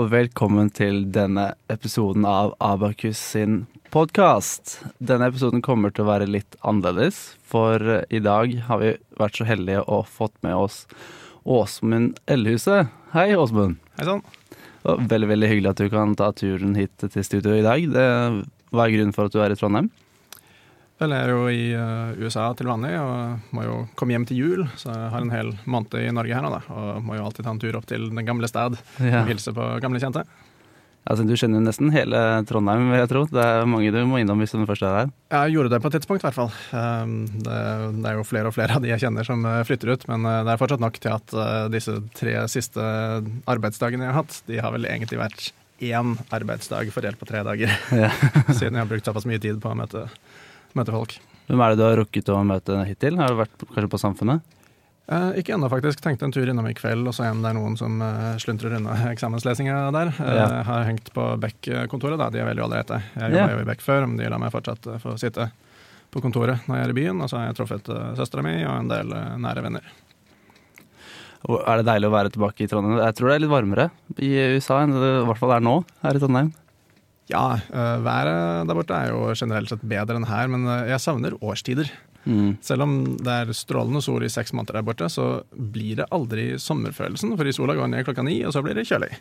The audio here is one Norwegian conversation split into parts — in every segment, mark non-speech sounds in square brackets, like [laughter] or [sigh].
og velkommen til denne episoden av Abakus sin podkast. Denne episoden kommer til å være litt annerledes, for i dag har vi vært så heldige og fått med oss Åsmund Ellhuset. Hei, Åsmund. Hei sann. Veldig veldig hyggelig at du kan ta turen hit til studio i dag. Det, hva er grunnen for at du er i Trondheim? Jeg er jo i uh, USA til vanlig og må jo komme hjem til jul, så jeg har en hel måned i Norge her nå, da. Og må jo alltid ta en tur opp til den gamle stad Ja. og hilse på gamle kjente. Altså, du kjenner jo nesten hele Trondheim, vil jeg tro. Det er mange du må innom hvis du først er her. Jeg gjorde det på et tidspunkt, i hvert fall. Um, det, det er jo flere og flere av de jeg kjenner som uh, flytter ut, men uh, det er fortsatt nok til at disse tre siste arbeidsdagene jeg har hatt, de har vel egentlig vært én arbeidsdag fordelt på tre dager, Ja. [laughs] siden jeg har brukt såpass mye tid på å møte, møte folk. Hvem er det du har rukket å møte hittil? Har du vært kanskje på Samfunnet? Eh, ikke ennå, faktisk. Tenkte en tur innom i kveld og så igjen det er noen som eh, sluntrer unna [laughs] eksamenslesinga der. Eh, Ja. Har hengt på Beck-kontoret, da. De er veldig ålreite. Jeg Ja. jobba jo i Beck før, men de lar meg fortsatt eh, få sitte på kontoret når jeg er i byen. Og så har jeg truffet uh, søstera mi og en del eh, nære venner. Og Er det deilig å være tilbake i Trondheim? Jeg tror det er litt varmere i USA enn det i hvert fall er nå her i Trondheim. Ja, eh, været der borte er jo generelt sett bedre enn her, men eh, jeg savner årstider. Mm. Selv om det er strålende sol i seks måneder der borte, så blir det aldri sommerfølelsen, fordi sola går ned klokka ni, og så blir det kjølig.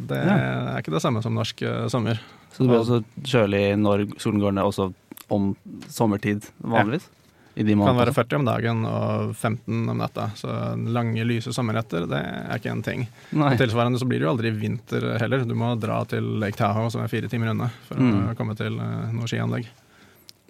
Det Ja. er ikke det samme som norsk eh, sommer. Så det blir også kjølig når solen går ned, også om sommertid vanligvis? I de kan være 40 om dagen og 15 om natta, så lange, lyse sommernetter, det er ikke en ting. Nei. Tilsvarende så blir det jo aldri vinter heller. Du må dra til Lake Tahoe, som er fire timer unna, for Mm. å komme til eh, noe skianlegg.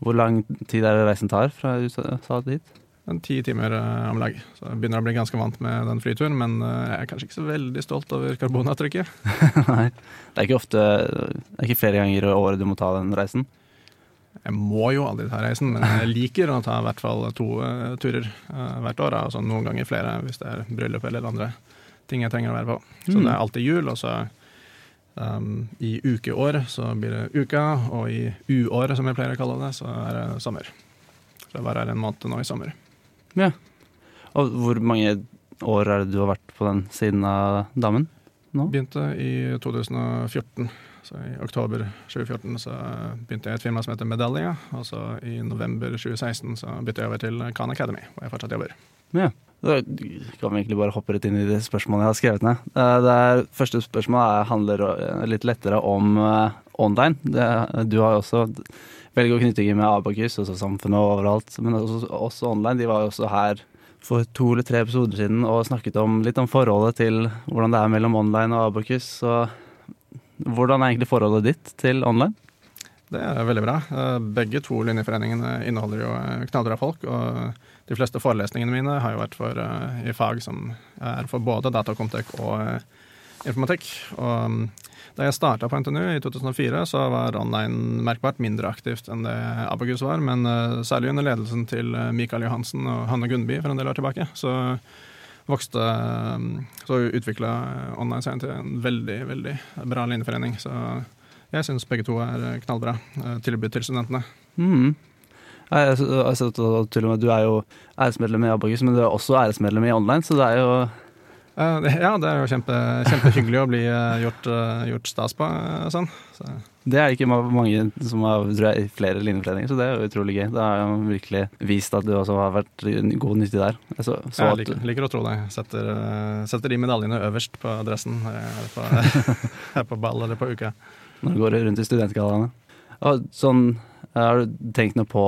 Hvor lang tid er det reisen tar fra USA hit? En ti timer eh, om lag. Så jeg begynner å bli ganske vant med den flyturen, men eh, jeg er kanskje ikke så veldig stolt over karbonavtrykket. [laughs] Nei. Det er ikke ofte Det er ikke flere ganger i året du må ta den reisen? Jeg må jo aldri ta reisen, men jeg liker å ta i hvert fall to uh, turer uh, hvert år. Altså noen ganger flere hvis det er bryllup eller andre ting jeg trenger å være på. Så Mm. det er alltid jul, og så um, i ukeår så blir det uka, og i uår, som jeg pleier å kalle det, så er det sommer. Så jeg bare er en måned nå i sommer. Ja. Og hvor mange år er det du har vært på den siden av damen? Nå? Begynte i 2014. Så I oktober 2014 så begynte jeg i et firma som heter Medallia. Og så i november 2016 så bytta jeg over til Khan Academy, hvor jeg fortsatt jobber. Ja. Da kan vi egentlig bare hoppe rett inn i de spørsmålene jeg har skrevet ned. Eh, Det er, første spørsmål er, handler eh, litt lettere om eh, online. Det, du har jo også velger å knytte med Abakus, også Samfunnet og overalt, men også, også online. De var jo også her for to eller tre episoder siden og snakket om, litt om forholdet til hvordan det er mellom online og Abakus. Så hvordan er egentlig forholdet ditt til online? Det er veldig bra. Eh, Begge to linjeforeningene inneholder jo eh, knallbra folk. Og de fleste forelesningene mine har jo vært for, eh, i fag som er for både datakomtek og informatikk. Og mm, da jeg starta på NTNU i 2004, så var online merkbart mindre aktivt enn det Abagus var. Men særlig under ledelsen til Mikael Johansen og Hanne Gunnby for en del år tilbake, så vokste eh, Så utvikla online seg til en veldig, veldig bra linjeforening. Så jeg syns begge to er eh, knallbra eh, tilbud til studentene. Mm. Jeg har sett at Du er jo æresmedlem i Abakus, men du er også æresmedlem i online, så det er jo Eh, ja, det er jo kjempe, kjempehyggelig å bli eh, gjort, eh, gjort stas på eh, sånn. Så, Det er ikke mange som har tror jeg, flere linjeforeninger, så det er jo utrolig gøy. Det har jo virkelig vist at du også har vært god nyttig der. Så, så jeg liker, liker å tro det. Setter, eh, setter de medaljene øverst på dressen her, er på, her [laughs] på ball eller på uka. når du går rundt i studentgallaene. Sånn, har du tenkt noe på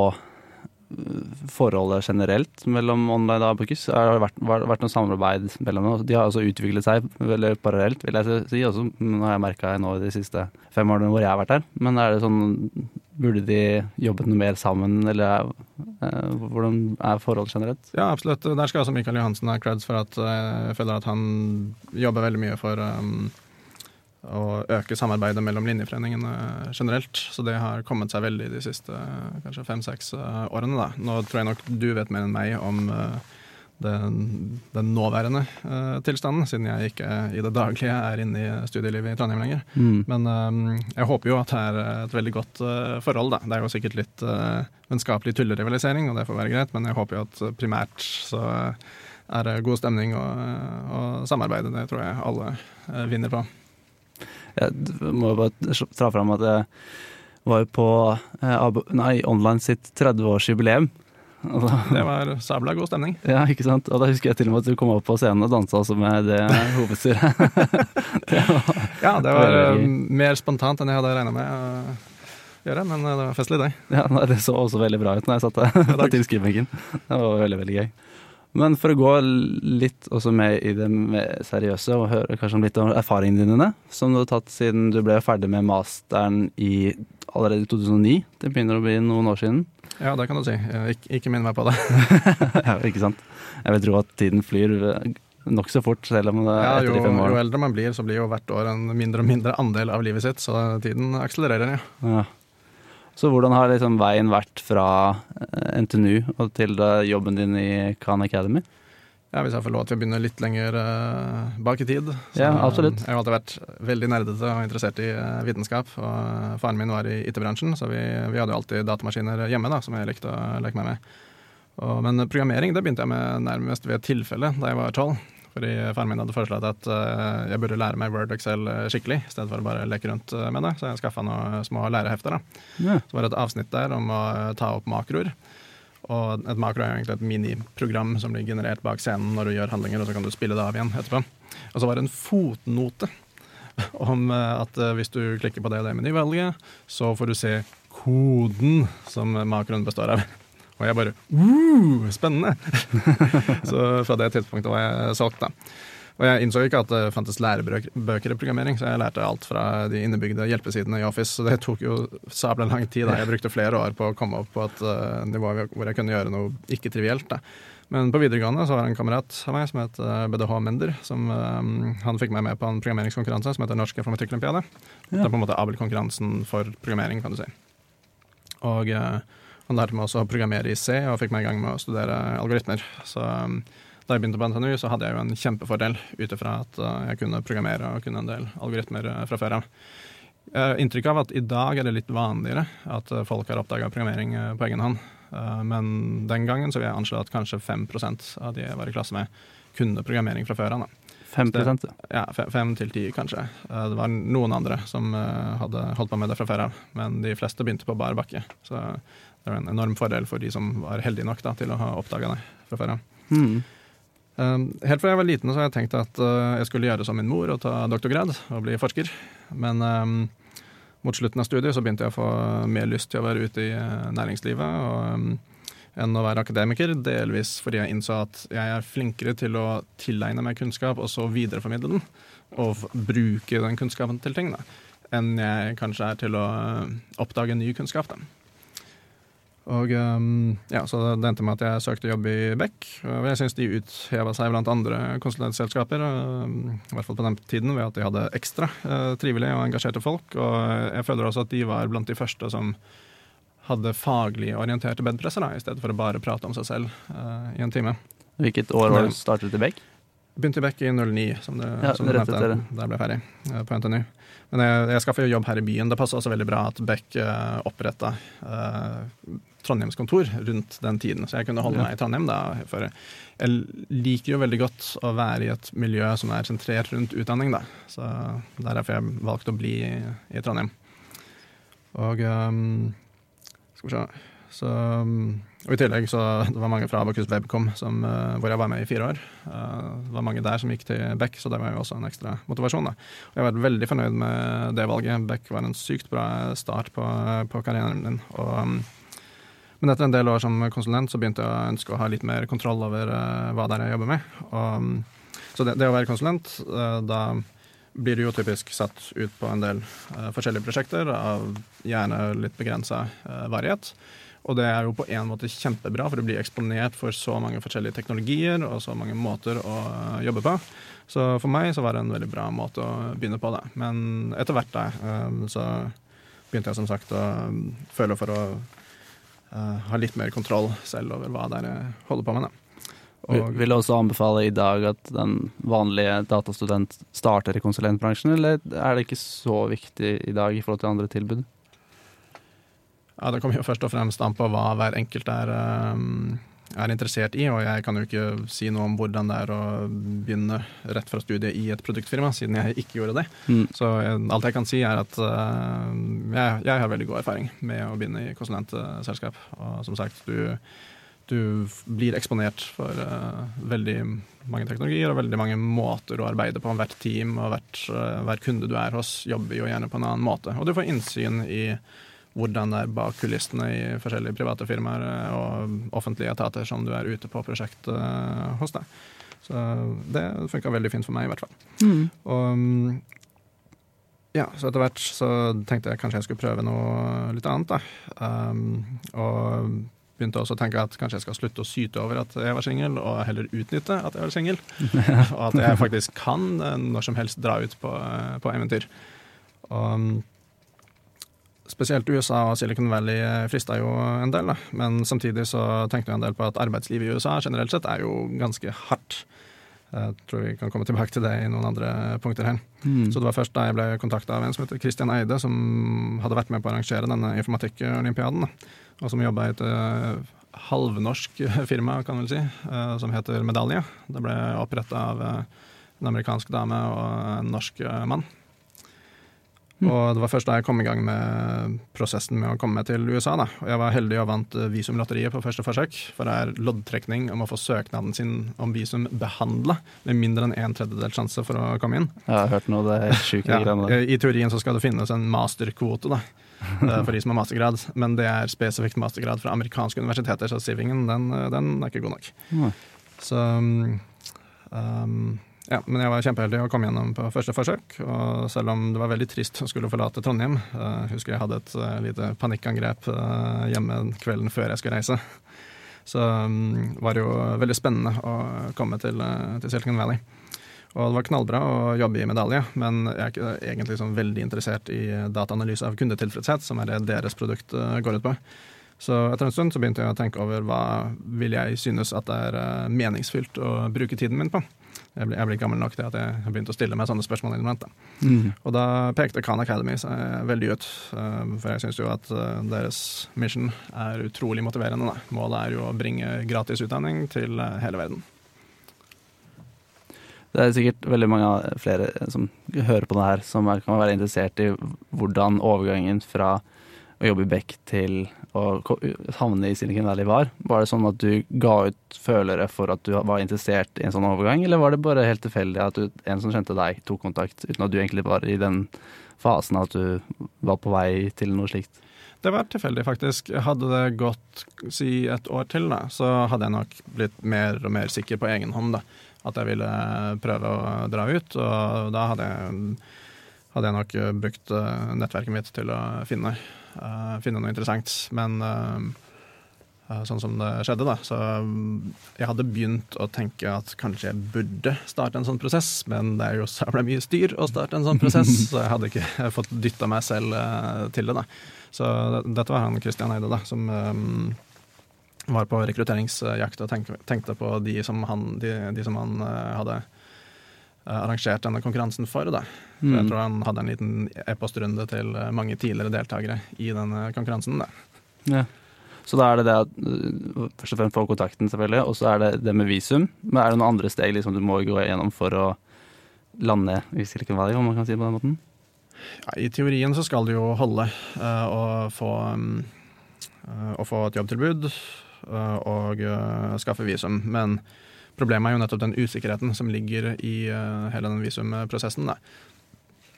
forholdet generelt mellom online og Abokus? Har det vært, vært, noe samarbeid mellom dem? De har altså utviklet seg veldig parallelt, vil jeg si. Også, nå har jeg merka nå de siste fem årene hvor jeg har vært her. Men er det sånn Burde de jobbet noe mer sammen, eller eh, hvordan er forholdet generelt? Ja, absolutt. Der skal også Mikael Johansen ha creds for at eh, jeg føler at han jobber veldig mye for um, å øke samarbeidet mellom linjeforeningene generelt. Så det har kommet seg veldig de siste kanskje fem-seks eh, årene. Da. Nå tror jeg nok du vet mer enn meg om eh, den, den nåværende uh, tilstanden, siden jeg ikke i det daglige er inne i studielivet i Trondheim lenger. Mm. Men um, jeg håper jo at det er et veldig godt uh, forhold. Da. Det er jo sikkert litt uh, vennskapelig tullerivalisering, og det får være greit, men jeg håper jo at primært så er det god stemning og, og samarbeid. Det tror jeg alle vinner på. Jeg må bare tra fram at jeg var jo på eh, nei, Online sitt 30-årsjubileum. Det var sabla god stemning. [laughs] Ja, ikke sant. Og da husker jeg til og med at du kom opp på scenen og dansa også med det hovedstyret. [laughs] det var, ja, det var veldig... mer spontant enn jeg hadde regna med å gjøre, men det var festlig, det. Ja, Det så også veldig bra ut når jeg satt der på [laughs] tilskuerbenken. Det var veldig, veldig gøy. Men for å gå litt også med i det seriøse og høre kanskje litt om erfaringene dine, som du har tatt siden du ble ferdig med masteren i allerede i 2009. Det begynner å bli noen år siden. Ja, det kan du si. Ik ikke minn meg på det. [laughs] ja, ikke sant. Jeg vil tro at tiden flyr eh, nokså fort, selv om det er ja, etter de fem år. Jo eldre man blir, så blir jo hvert år en mindre og mindre andel av livet sitt, så tiden akselererer, ja. ja. Så hvordan har liksom veien vært fra eh, NTNU og til jobben din i Khan Academy? Ja, Hvis jeg får lov til å begynne litt lenger uh, bak i tid. Så, ja, absolutt. Jeg har alltid vært veldig nerdete og interessert i vitenskap. og Faren min var i IT-bransjen, så vi, vi, hadde jo alltid datamaskiner hjemme da, som jeg likte å leke meg med. Og, men programmering det begynte jeg med nærmest ved et tilfelle da jeg var tolv. Fordi faren min hadde foreslått at uh, jeg burde lære meg Word og Excel eh, skikkelig, i stedet for å bare leke rundt eh, med det. Så jeg skaffa noen små lærehefter. da. Ja. Så var det et avsnitt der om å ta opp makroer. Og et makro er egentlig et miniprogram som blir generert bak scenen når du gjør handlinger, og så kan du spille det av igjen etterpå. Og så var det en fotnote [laughs] om at hvis du klikker på det og det menyvalget, så får du se koden som makroen består av. Og jeg bare uh, Spennende! [laughs] så fra det tidspunktet var jeg solgt, da. Og jeg innså ikke at det fantes lærebøker i programmering, så jeg lærte alt fra de innebygde hjelpesidene i Office. Så det tok jo sabla lang tid. da. Jeg brukte flere år på å komme opp på et uh, nivå hvor jeg kunne gjøre noe ikke-trivielt. da. Men på videregående så var det en kamerat av meg som het uh, eh, BDH Mender. som um, Han fikk meg med på en programmeringskonkurranse som heter Norsk informatikkolympiade. Ja. Det er på en måte Abel-konkurransen for programmering, kan du si. Og uh, han lærte meg også å programmere i C og fikk meg i gang med å studere algoritmer. Så um, da jeg begynte på NTNU, så hadde jeg jo en kjempefordel ut ifra at uh, jeg kunne programmere og kunne en del algoritmer uh, fra før av. Jeg har inntrykk av at i dag er det litt vanligere at uh, folk har oppdaga programmering på egen hånd. Men den gangen så vil jeg anslå at kanskje 5% av de jeg var i klasse med, kunne programmering fra før av. 5 det, Ja, 5 til 10 kanskje. Det var noen andre som hadde holdt på med det fra før av, men de fleste begynte på bar bakke. Så det var en enorm fordel for de som var heldige nok da, til å ha oppdaga det fra før av. Mm. Helt fra jeg var liten så har jeg tenkt at uh, jeg skulle gjøre som min mor og ta doktorgrad og bli forsker. Men um, mot slutten av studiet så begynte jeg å få mer lyst til å være ute i uh, næringslivet og, um, enn å være akademiker. Delvis fordi jeg innså at jeg er flinkere til å tilegne meg kunnskap og så videreformidle den. Og bruke den kunnskapen til ting, da, enn jeg kanskje er til å uh, oppdage ny kunnskap. da. Og um, ja, Så det endte med at jeg søkte jobb i Beck. Og jeg syns de utheva seg blant andre konsulentselskaper, um, i hvert fall på den tiden, ved at de hadde ekstra uh, trivelige og engasjerte folk. Og jeg føler også at de var blant de første som hadde faglig orienterte bedpresser, i stedet for å bare prate om seg selv uh, i en time. Hvilket år var det du startet i Beck? Begynte i Beck i 09, som du, ja, som du nevnte. Jeg ble ferdig uh, på NTNU. Men jeg, jeg skaffa jo jobb her i byen. Det passa også veldig bra at Beck uh, oppretta uh, Trondheimskontor rundt den tiden, så jeg kunne holde meg i Trondheim. da, for Jeg liker jo veldig godt å være i et miljø som er sentrert rundt utdanning, da. Så det er derfor jeg valgte å bli i, i Trondheim. Og um, Skal vi se så, og I tillegg så det var mange fra Abakus Webcom som, uh, hvor jeg var med i fire år. Uh, det var mange der som gikk til Beck, så det var jo også en ekstra motivasjon. Da. Og jeg var veldig fornøyd med det valget. Beck var en sykt bra start på, på karrieren min. Og um, men etter en del år som konsulent så begynte jeg å ønske å ha litt mer kontroll over uh, hva det er jeg jobber med. Og, så det, det, å være konsulent, uh, da blir du jo typisk satt ut på en del uh, forskjellige prosjekter av gjerne litt begrensa varighet. Og det er jo på en måte kjempebra, for du blir eksponert for så mange forskjellige teknologier og så mange måter å jobbe på. Så for meg så var det en veldig bra måte å begynne på det. Men etter hvert da, så begynte jeg som sagt å føle for å uh, ha litt mer kontroll selv over hva dere holder på med. Da. Og, vil du også anbefale i dag at den vanlige datastudent starter i konsulentbransjen, eller er det ikke så viktig i dag i forhold til andre tilbud? Ja, Det kommer jo først og fremst an på hva hver enkelt er um, er interessert i, og jeg kan jo ikke si noe om hvordan det er å begynne rett fra studiet i et produktfirma, siden jeg ikke gjorde det. Mm. Så alt jeg kan si, er at uh, jeg, jeg, har veldig god erfaring med å begynne i konsulentselskap. Og som sagt, du, du blir eksponert for uh, veldig mange teknologier og veldig mange måter å arbeide på. Hvert team og hvert, uh, hver kunde du er hos, jobber jo gjerne på en annen måte. Og du får innsyn i hvordan det er bak kulissene i forskjellige private firmaer eh, og offentlige etater som du er ute på prosjekt uh, hos deg. Så det funka veldig fint for meg, i hvert fall. Mm. Og mm, ja, så etter hvert så tenkte jeg kanskje jeg skulle prøve noe litt annet, da. Um, og begynte også å tenke at kanskje jeg skal slutte å syte over at jeg var singel, og heller utnytte at jeg var singel. [laughs] og at jeg faktisk kan eh, når som helst dra ut på, på eventyr. Og mm, spesielt USA og Silicon Valley eh, frista jo en del, da. men samtidig så tenkte vi en del på at arbeidslivet i USA generelt sett er jo ganske hardt. Jeg tror vi kan komme tilbake til det i noen andre punkter her. Mm. Så det var først da jeg ble kontakta av en som heter Christian Eide, som hadde vært med på å arrangere denne informatikkolympiaden, og som jobba i et uh, halvnorsk [laughs] firma, kan vel si, uh, som heter Medalje. Det ble oppretta av en amerikansk dame og en norsk mann. Mm. Og det var først da jeg kom i gang med prosessen med å komme til USA. Da. Og jeg var heldig og vant eh, visumlotteriet på første forsøk, for det er loddtrekning om å få søknaden sin om visum behandla med mindre enn en tredjedels sjanse for å komme inn. Jeg har hørt noe, det er sjuke ja. Eh, I teorien så skal det finnes en masterkvote da, eh, [laughs] for de som har mastergrad, men det er spesifikt mastergrad fra amerikanske universiteter, så sivingen den, den er ikke god nok. Mm. Så um, ja, men jeg var kjempeheldig og kom gjennom på første forsøk. Og selv om det var veldig trist å skulle forlate Trondheim, uh, husker jeg hadde et uh, lite panikkangrep uh, hjemme kvelden før jeg skulle reise, så um, var det jo veldig spennende å komme til, til, Silicon Valley. Og det var knallbra å jobbe i medalje, men jeg er ikke egentlig sånn veldig interessert i dataanalyse av kundetilfredshet, som er det deres produkt går ut på. Så etter en stund så begynte jeg å tenke over hva vil jeg synes at det er meningsfylt å bruke tiden min på jeg ble, jeg ble gammel nok til at jeg begynte å stille meg sånne spørsmål innimellom. Mm. Og da pekte Khan Academy seg veldig ut, uh, for jeg syns jo at deres mission er utrolig motiverende. Da. Målet er jo å bringe gratis utdanning til hele verden. Det er sikkert veldig mange flere som hører på det her, som kan være interessert i hvordan overgangen fra å jobbe i Beck til å havne i Silicon Valley var? Var det sånn at du ga ut følere for at du var interessert i en sånn overgang, eller var det bare helt tilfeldig at du, en som kjente deg, tok kontakt, uten at du egentlig var i den fasen at du var på vei til noe slikt? Det var tilfeldig, faktisk. Hadde det gått si et år til, da, så hadde jeg nok blitt mer og mer sikker på egen hånd. da, At jeg ville prøve å dra ut. Og da hadde jeg, hadde jeg nok brukt eh, nettverket mitt til å finne uh, finne noe interessant. Men uh, sånn som det skjedde, da, så jeg hadde begynt å tenke at kanskje jeg burde starte en sånn prosess, men det er jo så mye styr å starte en sånn prosess, [laughs] så jeg hadde ikke [laughs] fått dytta meg selv til det. da. Så dette var han Christian Eide, da, som um, var på rekrutteringsjakt og tenkte, på de som han, de, de som han hadde arrangert denne konkurransen for. Da. For mm. Jeg tror han hadde en liten e-postrunde til eh, mange tidligere deltakere i denne konkurransen. Da. Ja. Så da er det det at eh, først og fremst få kontakten, selvfølgelig, og så er det det med visum. Men er det noen andre steg liksom, du må gå gjennom for å lande i Silicon Valley, om man kan si det på den måten? Ja, I teorien så skal det jo holde uh, få, um, uh, å få et jobbtilbud uh, og skaffe visum. Men Problemet er jo nettopp den usikkerheten som ligger i uh, hele den visumprosessen.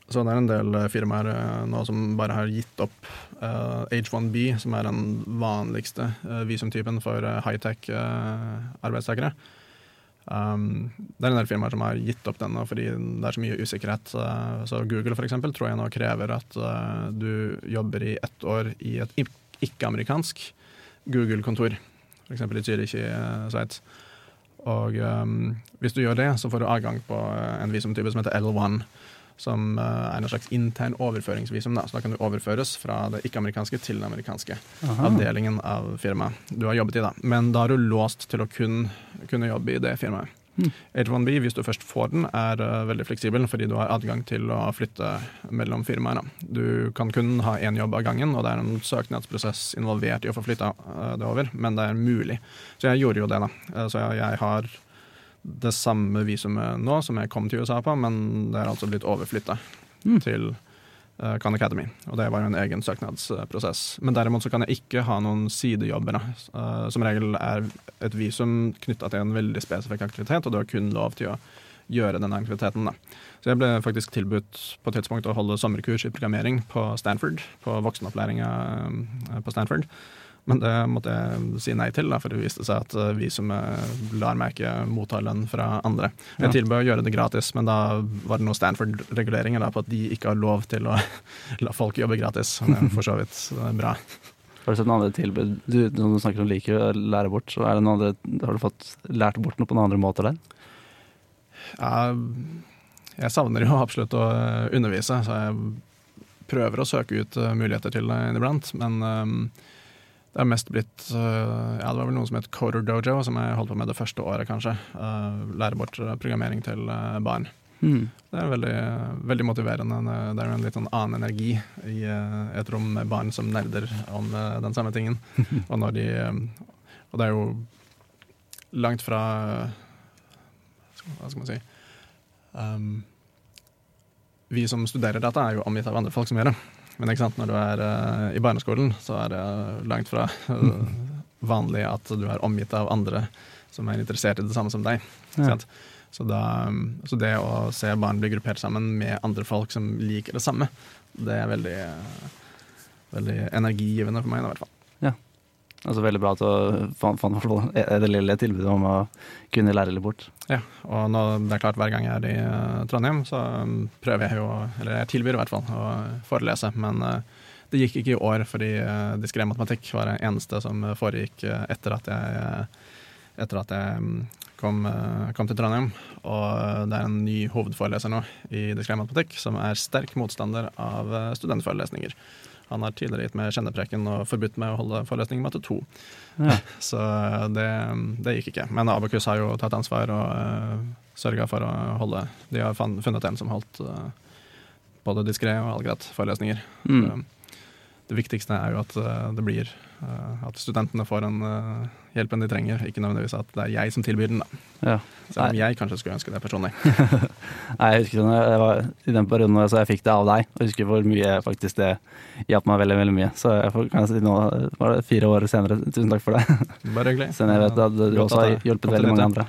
Så det er en del uh, firmaer uh, nå som bare har gitt opp H1B, som er den vanligste visumtypen for high-tech arbeidstakere. Um, det er en del firmaer som har gitt opp den fordi det er så mye usikkerhet. så Google for eksempel, tror jeg nå krever at du jobber i ett år i et ikke-amerikansk Google-kontor, f.eks. i Zürich i Sveits. Og um, hvis du gjør det, så får du adgang på eh, en visumtype som heter L1. Som uh, er en slags intern overføringsvisum. Da. Så da kan du overføres fra det ikke-amerikanske til den amerikanske Aha. avdelingen av firmaet du har jobbet i. da. Men da er du låst til å kun, kunne jobbe i det firmaet. Mm. H1B, hvis du først får den, er uh, veldig fleksibel fordi du har adgang til å flytte mellom firmaer. Du kan kun ha én jobb av gangen, og det er en søknadsprosess involvert i å få flytta uh, det over, men det er mulig. Så jeg gjorde jo det, da. Uh, så jeg, har det samme visumet nå som jeg kom til USA på, men det er altså blitt overflytta mm. til Eh, Khan Academy. Og det var jo en egen søknadsprosess. Men derimot så kan jeg ikke ha noen sidejobber. Uh, som regel er et visum knytta til en veldig spesifikk aktivitet, og du har kun lov til å gjøre denne aktiviteten. Da. Så jeg ble faktisk tilbudt på tidspunkt å holde sommerkurs i programmering på Stanford, på voksenopplæringa eh, på Stanford. Men det måtte jeg si nei til, da, for det viste seg at eh, visumet lar meg ikke motta lønn fra andre. Jeg ja. tilbød å gjøre det gratis, men da var det noen Stanford-reguleringer på at de ikke har lov til å [laughs] la folk jobbe gratis. Som er for så vidt eh, bra. Har du sett noen andre tilbud? Du, du snakker om liker å lære bort, så er det noen andre, har du fått lært bort noe på noen andre måter der? Ja, jeg savner jo absolutt å eh, undervise, så jeg prøver å søke ut muligheter til det inniblant. Men um, det har mest blitt uh, Ja, det var vel noe som het Coder Dojo, som jeg holdt på med det første året, kanskje. Uh, lære bort programmering til barn. Mm. Det er veldig, veldig, motiverende. Det er jo en litt sånn annen energi i et rom med barn som nerder om den samme tingen. [laughs] og, når de, og det er jo langt fra Hva skal man si um, Vi som studerer dette, er jo omgitt av andre folk som gjør det. Men ikke sant, når du er uh, i barneskolen, så er det langt fra uh, vanlig at du er omgitt av andre som er interessert i det samme som deg. Ja. Så, da, så, det å se barn bli gruppert sammen med andre folk som liker det samme, det er veldig, veldig energigivende for meg, i hvert fall. Altså Veldig bra at du fant, fant det lille tilbudet om å kunne lære litt bort. Ja, og nå, det er klart hver gang jeg er i uh, Trondheim, så um, prøver jeg jo, eller jeg tilbyr i hvert fall, å forelese. Men uh, det gikk ikke i år, fordi uh, diskré matematikk var det eneste som foregikk etter at jeg, etter at jeg um, kom, kom, til Trondheim. Og det er en ny hovedforeleser nå i diskré matematikk som er sterk motstander av studentforelesninger. Han har tidligere gitt meg kjennepreken og forbudt meg å holde forelesning i matte 2. Ja. [laughs] Så det, det, gikk ikke. Men Abakus har jo tatt ansvar og uh, eh, sørga for å holde De har funnet en som holdt uh, både diskré og allgreit forelesninger. Mm. Så, det viktigste er jo at uh, det blir uh, At studentene får den hjelpen de trenger, ikke nødvendigvis at det er jeg som tilbyr den. Ja. Selv om jeg kanskje skulle ønske det personlig. [laughs] Nei, jeg husker det var i den perioden så jeg fikk det av deg, og jeg husker hvor mye faktisk det hjalp meg veldig veldig mye. Så jeg får, kan jeg si nå var det fire år senere. Tusen takk for det. Bare hyggelig. [laughs] Siden jeg vet at du også har hjulpet veldig mange andre.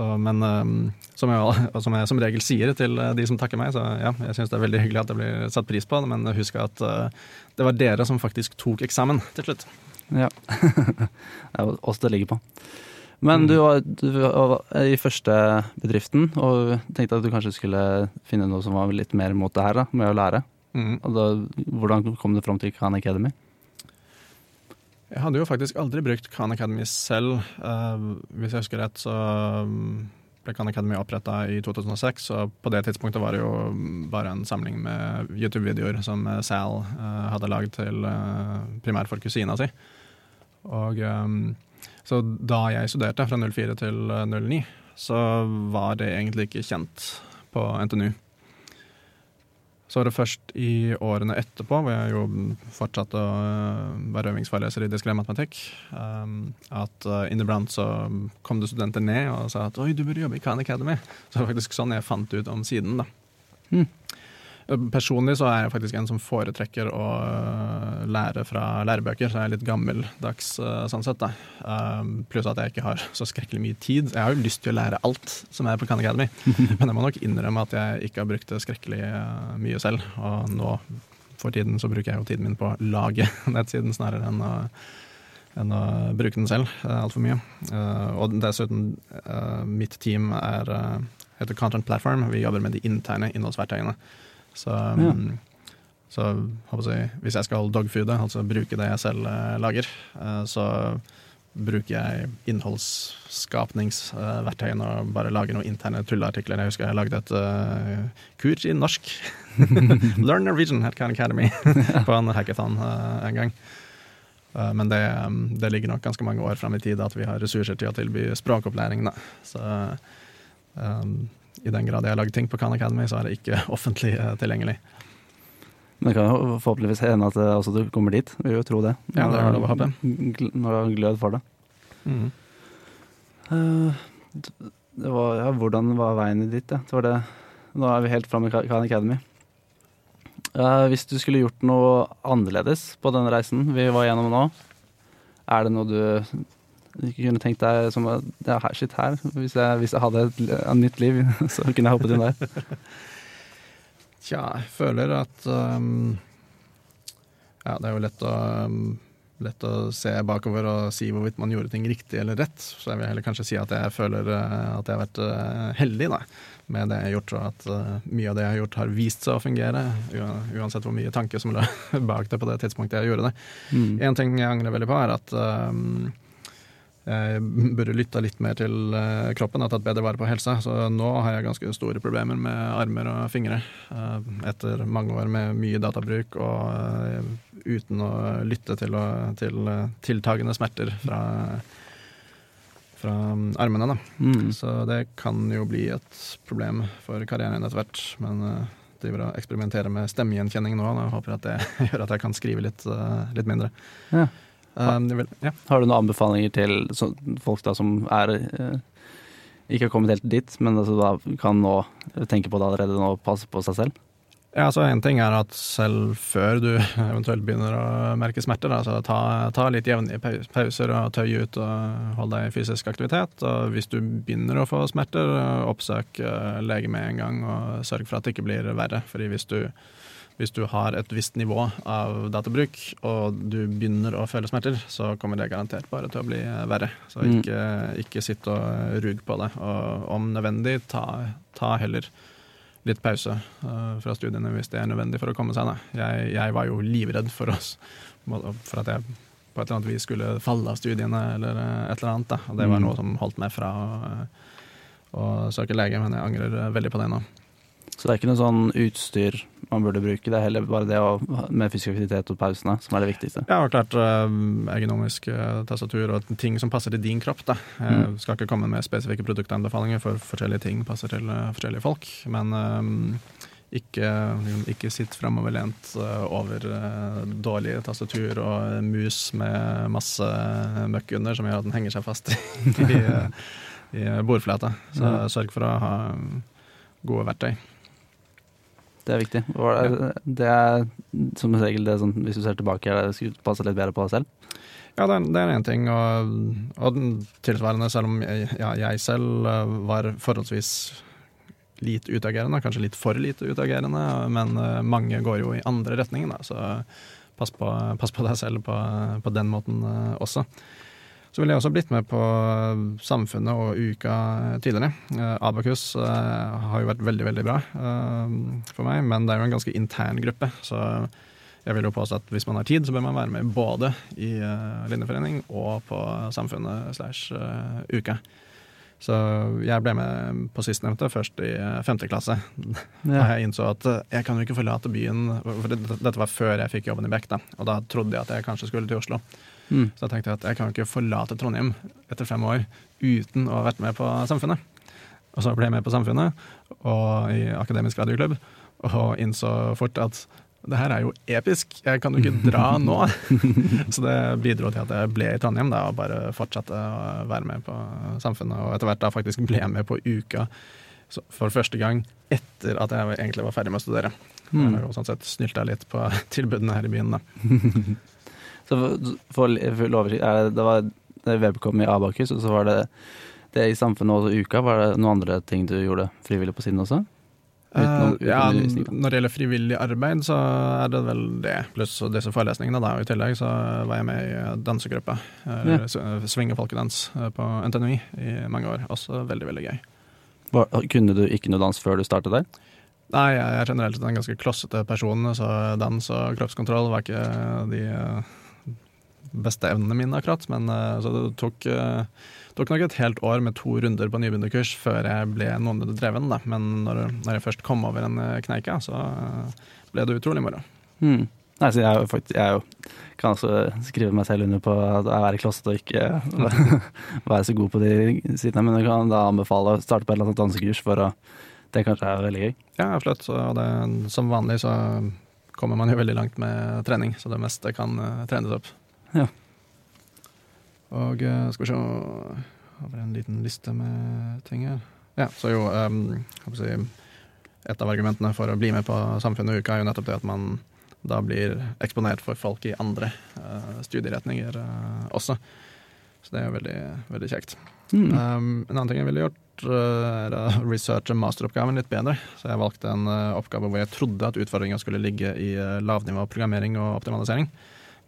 Så, men um, som, jeg, [laughs] som, jeg, som regel sier til uh, de som takker meg, så ja, jeg syns det er veldig hyggelig at det blir satt pris på, men husk at uh, det var dere som faktisk tok eksamen til slutt. Ja. [laughs] det er oss det ligger på. Men du var, du var, i første bedriften og tenkte at du kanskje skulle finne noe som var litt mer mot det her, da, med å lære. Mm. Da, hvordan kom du fram til Khan Academy? Jeg hadde jo faktisk aldri brukt Khan Academy selv. Uh, hvis jeg husker rett, så um, ble Khan Academy oppretta i 2006, og på det tidspunktet var det jo bare en samling med YouTube-videoer som Sal uh, hadde lagd til uh, primært for kusina si. Og um, så da jeg studerte, fra 04 til 09, så var det egentlig ikke kjent på NTNU. Så var det først i årene etterpå, hvor jeg jo fortsatte å være øvingsforeleser i diskré matematikk, um, at uh, inniblant så kom det studenter ned og sa at oi, du burde jobbe i Khan Academy. Så det var faktisk sånn jeg fant ut om siden, da. Mm. Personlig så er jeg faktisk en som foretrekker å øh, lære fra lærebøker, så jeg er litt gammeldags øh, sånn sett. da. Um, pluss at jeg ikke har så skrekkelig mye tid. Jeg har jo lyst til å lære alt som er på Khan Academy, [laughs] men jeg må nok innrømme at jeg ikke har brukt det skrekkelig mye selv. Og nå for tiden så bruker jeg jo tiden min på å lage [laughs] nettsiden snarere enn å, enn å bruke den selv altfor mye. og dessuten, mitt team er, heter Content Platform. Vi jobber med de interne innholdsverktøyene. Så, ja. Mm, så jeg, hvis jeg skal dogfoode, altså bruke det jeg selv uh, lager, uh, så bruker jeg innholdsskapningsverktøyene uh, og bare lager noen interne tulleartikler. Jeg husker jeg lagde et uh, kurs i norsk. [laughs] Learn Norwegian at Khan Academy [laughs] på en hackathon en gang. Men det, det, ligger nok ganske mange år fram i tid at vi har ressurser til å tilby språkopplæring. Da. Så Um, I den grad jeg har lagd ting på Khan Academy, så er det ikke [laughs] offentlig uh, tilgjengelig. Men det kan jo forhåpentligvis hende at også du kommer dit. Vi vil jo tro det. Ja, det er lov å håpe. Når du har glød for det. Mm. Det var, ja, hvordan var veien dit? Ja? Det var det. Nå er vi helt framme i Khan Academy. Hvis du skulle gjort noe annerledes på denne reisen vi var gjennom nå, er det noe du ikke kunne tenkt deg som ja, shit her, hvis jeg, hvis jeg hadde et, et, nytt liv, [laughs] så kunne jeg hoppet inn der? [laughs] Tja, jeg føler at um, Ja, det er jo lett å, um, lett å se bakover og si hvorvidt man gjorde ting riktig eller rett. Så jeg vil heller kanskje si at jeg føler uh, at jeg har vært uh, heldig da, med det jeg har gjort, og at uh, mye av det jeg har gjort, har vist seg å fungere. Uansett hvor mye tanke som lå [laughs] bak det på det tidspunktet jeg gjorde det. Mm. En ting jeg angrer veldig på, er at um, jeg [laughs] burde lytta litt mer til eh, kroppen og tatt bedre vare på helsa. Så nå har jeg ganske store problemer med armer og fingre. Eh, etter mange år med mye databruk og eh, uten å lytte til, til tiltagende smerter fra, fra armene. Mm. Så det kan jo bli et problem for karrieren etter hvert. Men driver og eksperimenterer med stemmegjenkjenning nå, og håper at det [laughs] gjør at jeg kan skrive litt, litt mindre. Ja. Um, vil, ja. Har du noen anbefalinger til folk da som er eh, ikke har kommet helt dit, men altså da kan nå tenke på det allerede nå og passe på seg selv? Ja, altså En ting er at selv før du [laughs] eventuelt begynner å merke smerter, da, så ta, ta litt jevnlige pauser og tøy ut og hold deg i fysisk aktivitet. Og hvis du begynner å få smerter, oppsøk eh, lege med en gang og sørg for at det ikke blir verre. Fordi hvis du hvis du har et visst nivå av databruk, og du begynner å føle smerter, så kommer det garantert bare til å bli verre. Så mm. ikke, ikke sitt og rug på det. Og om nødvendig, ta, ta heller litt pause uh, fra studiene hvis det er nødvendig for å komme seg. Jeg, jeg, var jo livredd for oss, for at jeg på et eller annet vis skulle falle av studiene eller et eller annet. Da. Og det var mm. noe som holdt meg fra å, å søke lege, men jeg angrer veldig på det nå. Så det er ikke noe sånn utstyr man burde bruke, det er heller bare det å, med fysisk aktivitet og pausene som er det viktigste? Ja, og klart uh, ergonomisk uh, tastatur og ting som passer til din kropp. Da. Jeg mm. skal ikke komme med spesifikke produktanbefalinger, for forskjellige ting passer til forskjellige folk. Men ikke, ikke sitt framoverlent over dårlig tastatur og mus med masse møkk under som gjør at den henger seg fast [laughs] i, i bordflata. Så sørg for å ha gode verktøy. Det er viktig. Det er som regel det sånn, hvis du ser tilbake, det skulle passe litt bedre på deg selv? Ja, det er én ting. Og, og tilsvarende, selv om jeg, ja, jeg, selv eh, var forholdsvis lite utagerende, kanskje litt for lite utagerende, men eh, mange går jo i andre retningen, da, så pass på, pass på deg selv på, på den måten eh, også. Så ville jeg også blitt med på Samfunnet og Uka tidligere. Uh, Abakus uh, har jo vært veldig, veldig bra uh, for meg, men det er jo en ganske intern gruppe. Så jeg vil jo påstå at hvis man har tid, så bør man være med både i Linjeforening og på Samfunnet slash Uka. Så jeg ble med på sistnevnte først i femte klasse. [laughs] Da jeg innså at jeg kan jo ikke forlate byen For dette var før jeg fikk jobben i Bekk, da. Og da trodde jeg at jeg kanskje skulle til Oslo. Mm. Så jeg tenkte at jeg kan ikke forlate Trondheim etter fem år uten å ha vært med på Samfunnet. Og så ble jeg med på Samfunnet og i Akademisk radioklubb og innså fort at det her er jo episk, jeg kan jo ikke [laughs] dra nå. [laughs] så det bidro til at jeg ble i Trondheim da, og bare fortsatte å være med på Samfunnet. Og etter hvert da faktisk ble jeg med på Uka for første gang etter at jeg egentlig var ferdig med å studere. Mm. Og sånn sett snylta litt på [laughs] tilbudene her i byen, da. Så for full oversikt Det var det webcom i Abakus, og så var det det i Samfunnet og Uka. Var det noen andre ting du gjorde frivillig på siden også? Utenom, uh, ja, når det gjelder frivillig arbeid, så er det vel det. Pluss disse forelesningene. Da, I tillegg så var jeg med i dansegruppa. Ja. Svinge folkedans eh, på NTNUI i mange år. Også veldig, veldig gøy. Var, kunne du ikke noe dans før du startet der? Nei, jeg er generelt en ganske klossete person, så dans og kroppskontroll var ikke de beste evnene mine, akkurat. Men uh, så det tok, uh, tok, nok et helt år med to runder på nybegynnerkurs før jeg ble noenlunde dreven. Da. Men når, når, jeg først kom over en eh, kneika, så ble det utrolig moro. Mm. Nei, så jeg, faktisk, jeg kan også skrive meg selv under på at jeg er klossete og ikke [laughs] være så god på de sidene, men jeg kan da anbefale å starte på et eller annet dansekurs for å Det kanskje er veldig gøy. Ja, absolutt. Og det, som vanlig så kommer man jo veldig langt med trening, så det meste kan trenes opp. Ja. Og uh, skal vi se Har vi en liten liste med ting her? Ja, så jo um, si, Et av argumentene for å bli med på Samfunnet uka er jo nettopp det at man da blir eksponert for folk i andre uh, studieretninger også. Så det er jo veldig, veldig kjekt. Mm. Um, en annen ting jeg ville gjort, uh, er å researche masteroppgaven litt bedre. Så jeg valgte en uh, oppgave hvor jeg trodde at utfordringa skulle ligge i uh, lavnivå programmering og optimalisering.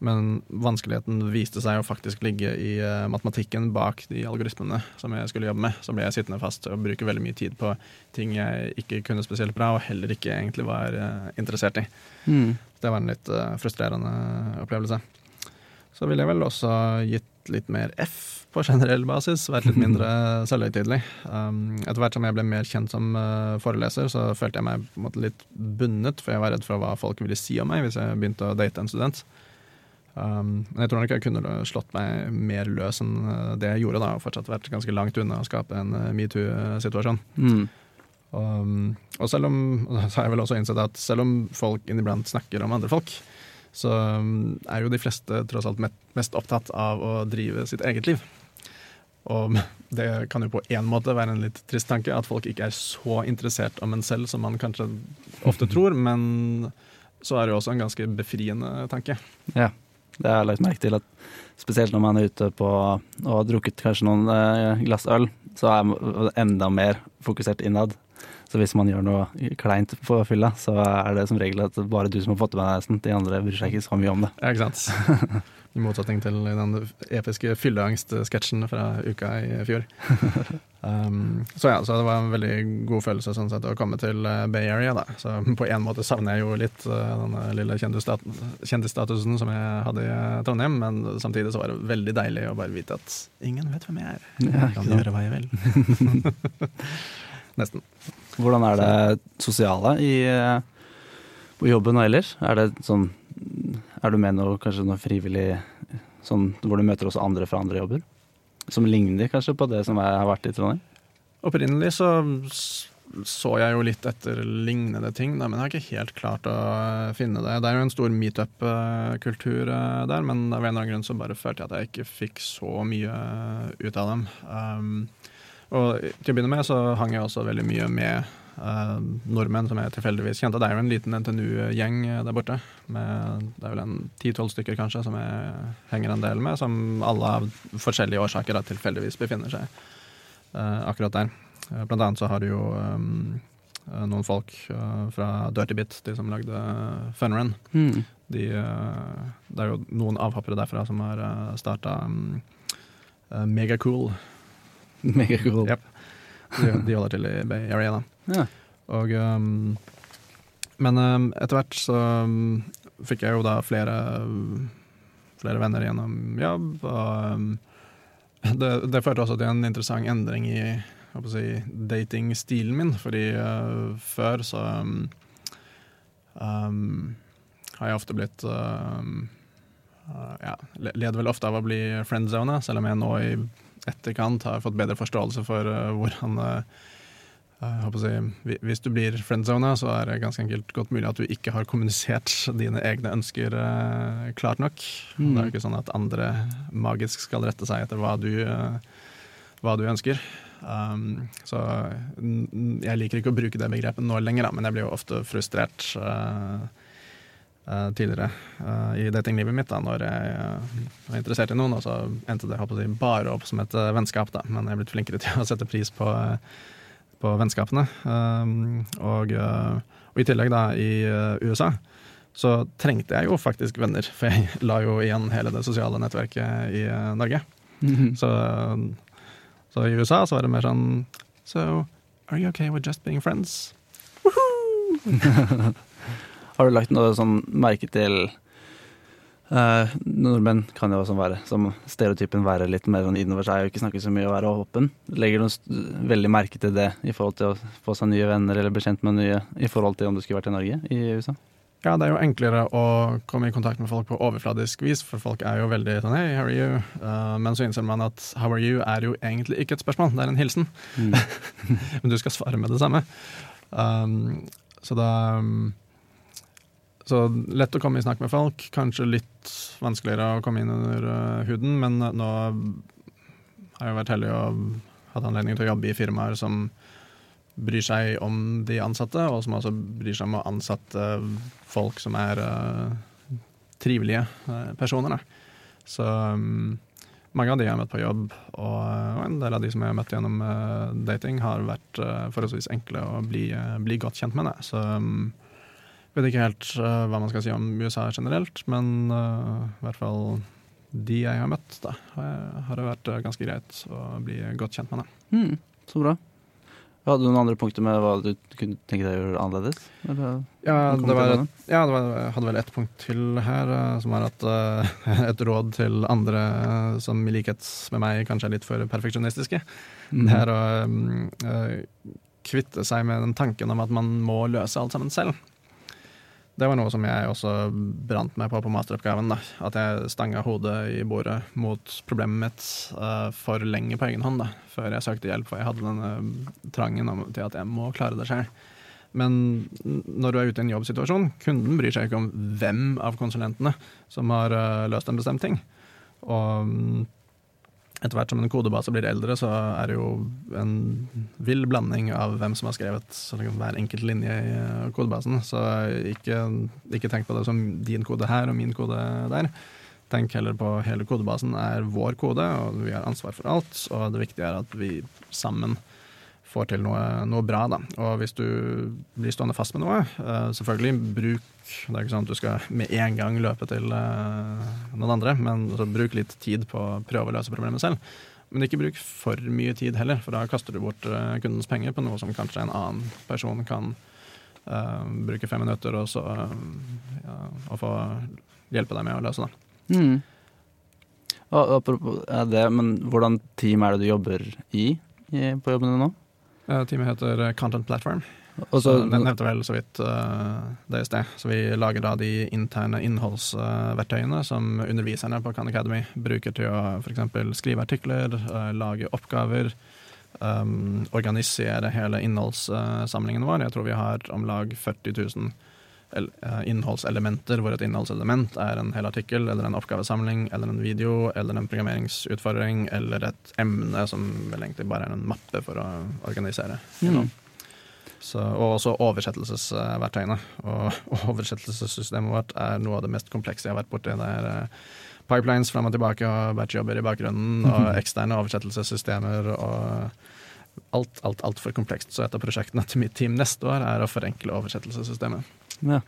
Men vanskeligheten viste seg å faktisk ligge i matematikken bak de algoritmene som jeg skulle jobbe med. Så ble jeg sittende fast og bruke veldig mye tid på ting jeg ikke kunne spesielt bra, og heller ikke egentlig var interessert i. Mm. Det var en litt frustrerende opplevelse. Så ville jeg vel også gitt litt mer F på generell basis, vært litt mindre [laughs] selvhøytidelig. Um, etter hvert som jeg ble mer kjent som uh, foreleser, så følte jeg meg måte, litt bundet, for jeg var redd for hva folk ville si om meg hvis jeg begynte å date en student. Um, men jeg tror nok jeg kunne slått meg mer løs enn uh, det jeg gjorde, da, og fortsatt vært ganske langt unna å skape en uh, metoo-situasjon. Mm. Um, og selv om, så har jeg vel også innsett at selv om folk inniblant snakker om andre folk, så um, er jo de fleste tross alt mest opptatt av å drive sitt eget liv. Og det kan jo på én måte være en litt trist tanke, at folk ikke er så interessert om en selv som man kanskje ofte tror, men så er det jo også en ganske befriende tanke. Ja, det har jeg lagt merke til at spesielt når man er ute på og har drukket kanskje noen eh, glass øl, så er man enda mer fokusert innad. Så hvis man gjør noe kleint på fylla, så er det som regel at bare du som har fått det med deg nesten. De andre bryr seg ikke så mye om det. Ja, ikke sant. [laughs] I motsetning til den episke fylleangst-sketsjen fra uka i fjor. [laughs] Um, så ja, så det var en veldig god følelse sånn sett, å komme til uh, Bay Area. da. Så på en måte savner jeg jo litt uh, den lille kjendisstatusen som jeg hadde i uh, Trondheim, men samtidig så var det veldig deilig å bare vite at ingen vet hvem jeg er. Jeg kan gjøre hva jeg vil. [laughs] Nesten. Hvordan er det sosiale i, på jobben og ellers? Er det sånn Er du med noe, kanskje noe frivillig sånn hvor du møter også andre fra andre jobber? Som ligner kanskje på det som jeg har vært i Trondheim? Opprinnelig så så jeg jo litt etter lignende ting, da, men jeg har ikke helt klart å finne det. Det er jo en stor meetup-kultur eh, der, men av en eller annen grunn så bare følte jeg at jeg ikke fikk så mye ut av dem. Um, og til å begynne med så hang jeg også veldig mye med uh, nordmenn som jeg tilfeldigvis kjente. Det er jo en liten NTNU-gjeng der borte. Med, det er vel en ti-tolv stykker kanskje som jeg henger en del med, som alle av forskjellige årsaker da, tilfeldigvis befinner seg uh, akkurat der. Blant annet så har du jo um, noen folk fra Dirty Bit, de som lagde Funrun. Mm. De, det er jo noen avhoppere derfra som har starta um, Megacool Megacool. Yep. De, [laughs] de, holder til i Bay Area, da. Ja. Og um, Men um, etter hvert så um, fikk jeg jo da flere, flere venner gjennom jobb, og um, det, det førte også til en interessant endring i si, datingstilen min, fordi uh, før så um, um, har jeg ofte blitt uh, ja, leder vel ofte av å bli friendzone, selv om jeg nå i etterkant har fått bedre forståelse for uh, hvordan uh, si, Hvis du blir friendzona, så er det ganske enkelt godt mulig at du ikke har kommunisert dine egne ønsker klart nok. Mm. Det er jo ikke sånn at andre magisk skal rette seg etter hva du, hva du ønsker. Um, så jeg liker ikke å bruke det begrepet nå lenger, da, men jeg blir jo ofte frustrert. Uh, tidligere uh, i datinglivet mitt, da når jeg uh, var interessert i noen. Og så endte det si, bare opp som et vennskap, da. men jeg er blitt flinkere [laughs] til å sette pris på, på vennskapene. Og, og, i tillegg, da, i USA så trengte jeg jo faktisk venner, for jeg [laughs] la jo igjen hele det sosiale nettverket i Norge. Mm -hmm. så, så, i USA så var det mer sånn So, are you okay with just being friends? [laughs] Har du lagt noe sånn merke til uh, Nordmenn kan jo også være, som stereotypen, være litt mer sånn innover seg og ikke snakke så mye og være åpen. Legger du veldig merke til det i forhold til å få seg nye venner eller bli kjent med nye i forhold til om du skulle vært i Norge, i USA? Ja, det er jo enklere å komme i kontakt med folk på overfladisk vis, for folk er jo veldig sånn Hey, how are you? Uh, men så innser man at how are you er jo egentlig ikke et spørsmål, det er en hilsen. Mm. [laughs] men du skal svare med det samme. Um, så da um, Så lett å komme i snakk med folk. Kanskje litt vanskeligere å komme inn under uh, huden, men nå har jeg vært heldig og hatt anledning til å jobbe i firmaer som bryr seg om de ansatte, og som også bryr seg om å ansette folk som er uh, trivelige uh, personer. Så um, mange av de jeg har møtt på jobb, og, en del av de som jeg har møtt gjennom dating, har vært forholdsvis enkle å bli, bli, godt kjent med. Det. Så um, vet ikke helt hva man skal si om USA generelt, men i hvert fall de jeg har møtt, da, har det vært ganske greit å bli godt kjent med. Det. Mm, så bra. Hadde du noen andre punkter med hva du kunne tenke deg å gjøre annerledes? Ja, det var, ja, det var, jeg hadde vel ett punkt til her, uh, som var at uh, [laughs] et råd til andre uh, som i likhet med meg kanskje er litt for perfeksjonistiske. Mm. Det er å um, kvitte seg med den tanken om at man må løse alt sammen selv. Det var noe som jeg også brant meg på på masteroppgaven. Da. At jeg stanga hodet i bordet mot problemet mitt uh, for lenge på egen hånd da, før jeg søkte hjelp, for jeg hadde denne trangen til at jeg må klare det sjøl. Men når du er ute i en jobbsituasjon, kunden bryr seg ikke om hvem av konsulentene som har uh, løst en bestemt ting. Og um, etter hvert som en kodebase blir eldre, så er det jo en vill blanding av hvem som har skrevet hver enkelt linje i eh, kodebasen. Så ikke, ikke, tenk på det som din kode her og min kode der. Tenk heller på hele kodebasen er vår kode, og vi har ansvar for alt. Og det viktige er at vi sammen får til noe, noe, bra. Da. Og hvis du blir stående fast med noe, uh, selvfølgelig bruk Det er ikke sånn at du skal med en gang løpe til uh, noen andre, men altså, bruk litt tid på å prøve å løse problemet selv. Men ikke bruk for mye tid heller, for da kaster du bort uh, kundens penger på noe som kanskje en annen person kan bruke fem minutter og så ja, og få hjelpe deg med å løse. Da. Mm. Apropos det, men hvordan team er det du jobber i, i på jobben din nå? Uh, teamet heter eh, Content Platform. Og så, Den nevnte vel så vidt uh, det i sted. Så vi lager da de interne innholdsverktøyene som underviserne på Khan Academy bruker til å f.eks. skrive artikler, lage oppgaver, um, organisere hele innholdssamlingen vår. Jeg tror vi har om lag 40 000 Eh, innholdselementer, hvor et innholdselement er en hel artikkel eller en oppgavesamling eller en video eller en programmeringsutfordring eller et emne som vel egentlig bare er en mappe for å organisere. Mm. Så, og også oversettelsesverktøyene. Og, [laughs] oversettelsessystemet vårt er noe av det mest komplekse jeg har vært borti. Det er uh, pipelines fram og tilbake og batchjobber i bakgrunnen og eksterne oversettelsessystemer og alt, alt, altfor komplekst. Så et av prosjektene til mitt team neste år er å forenkle oversettelsessystemet. Ja.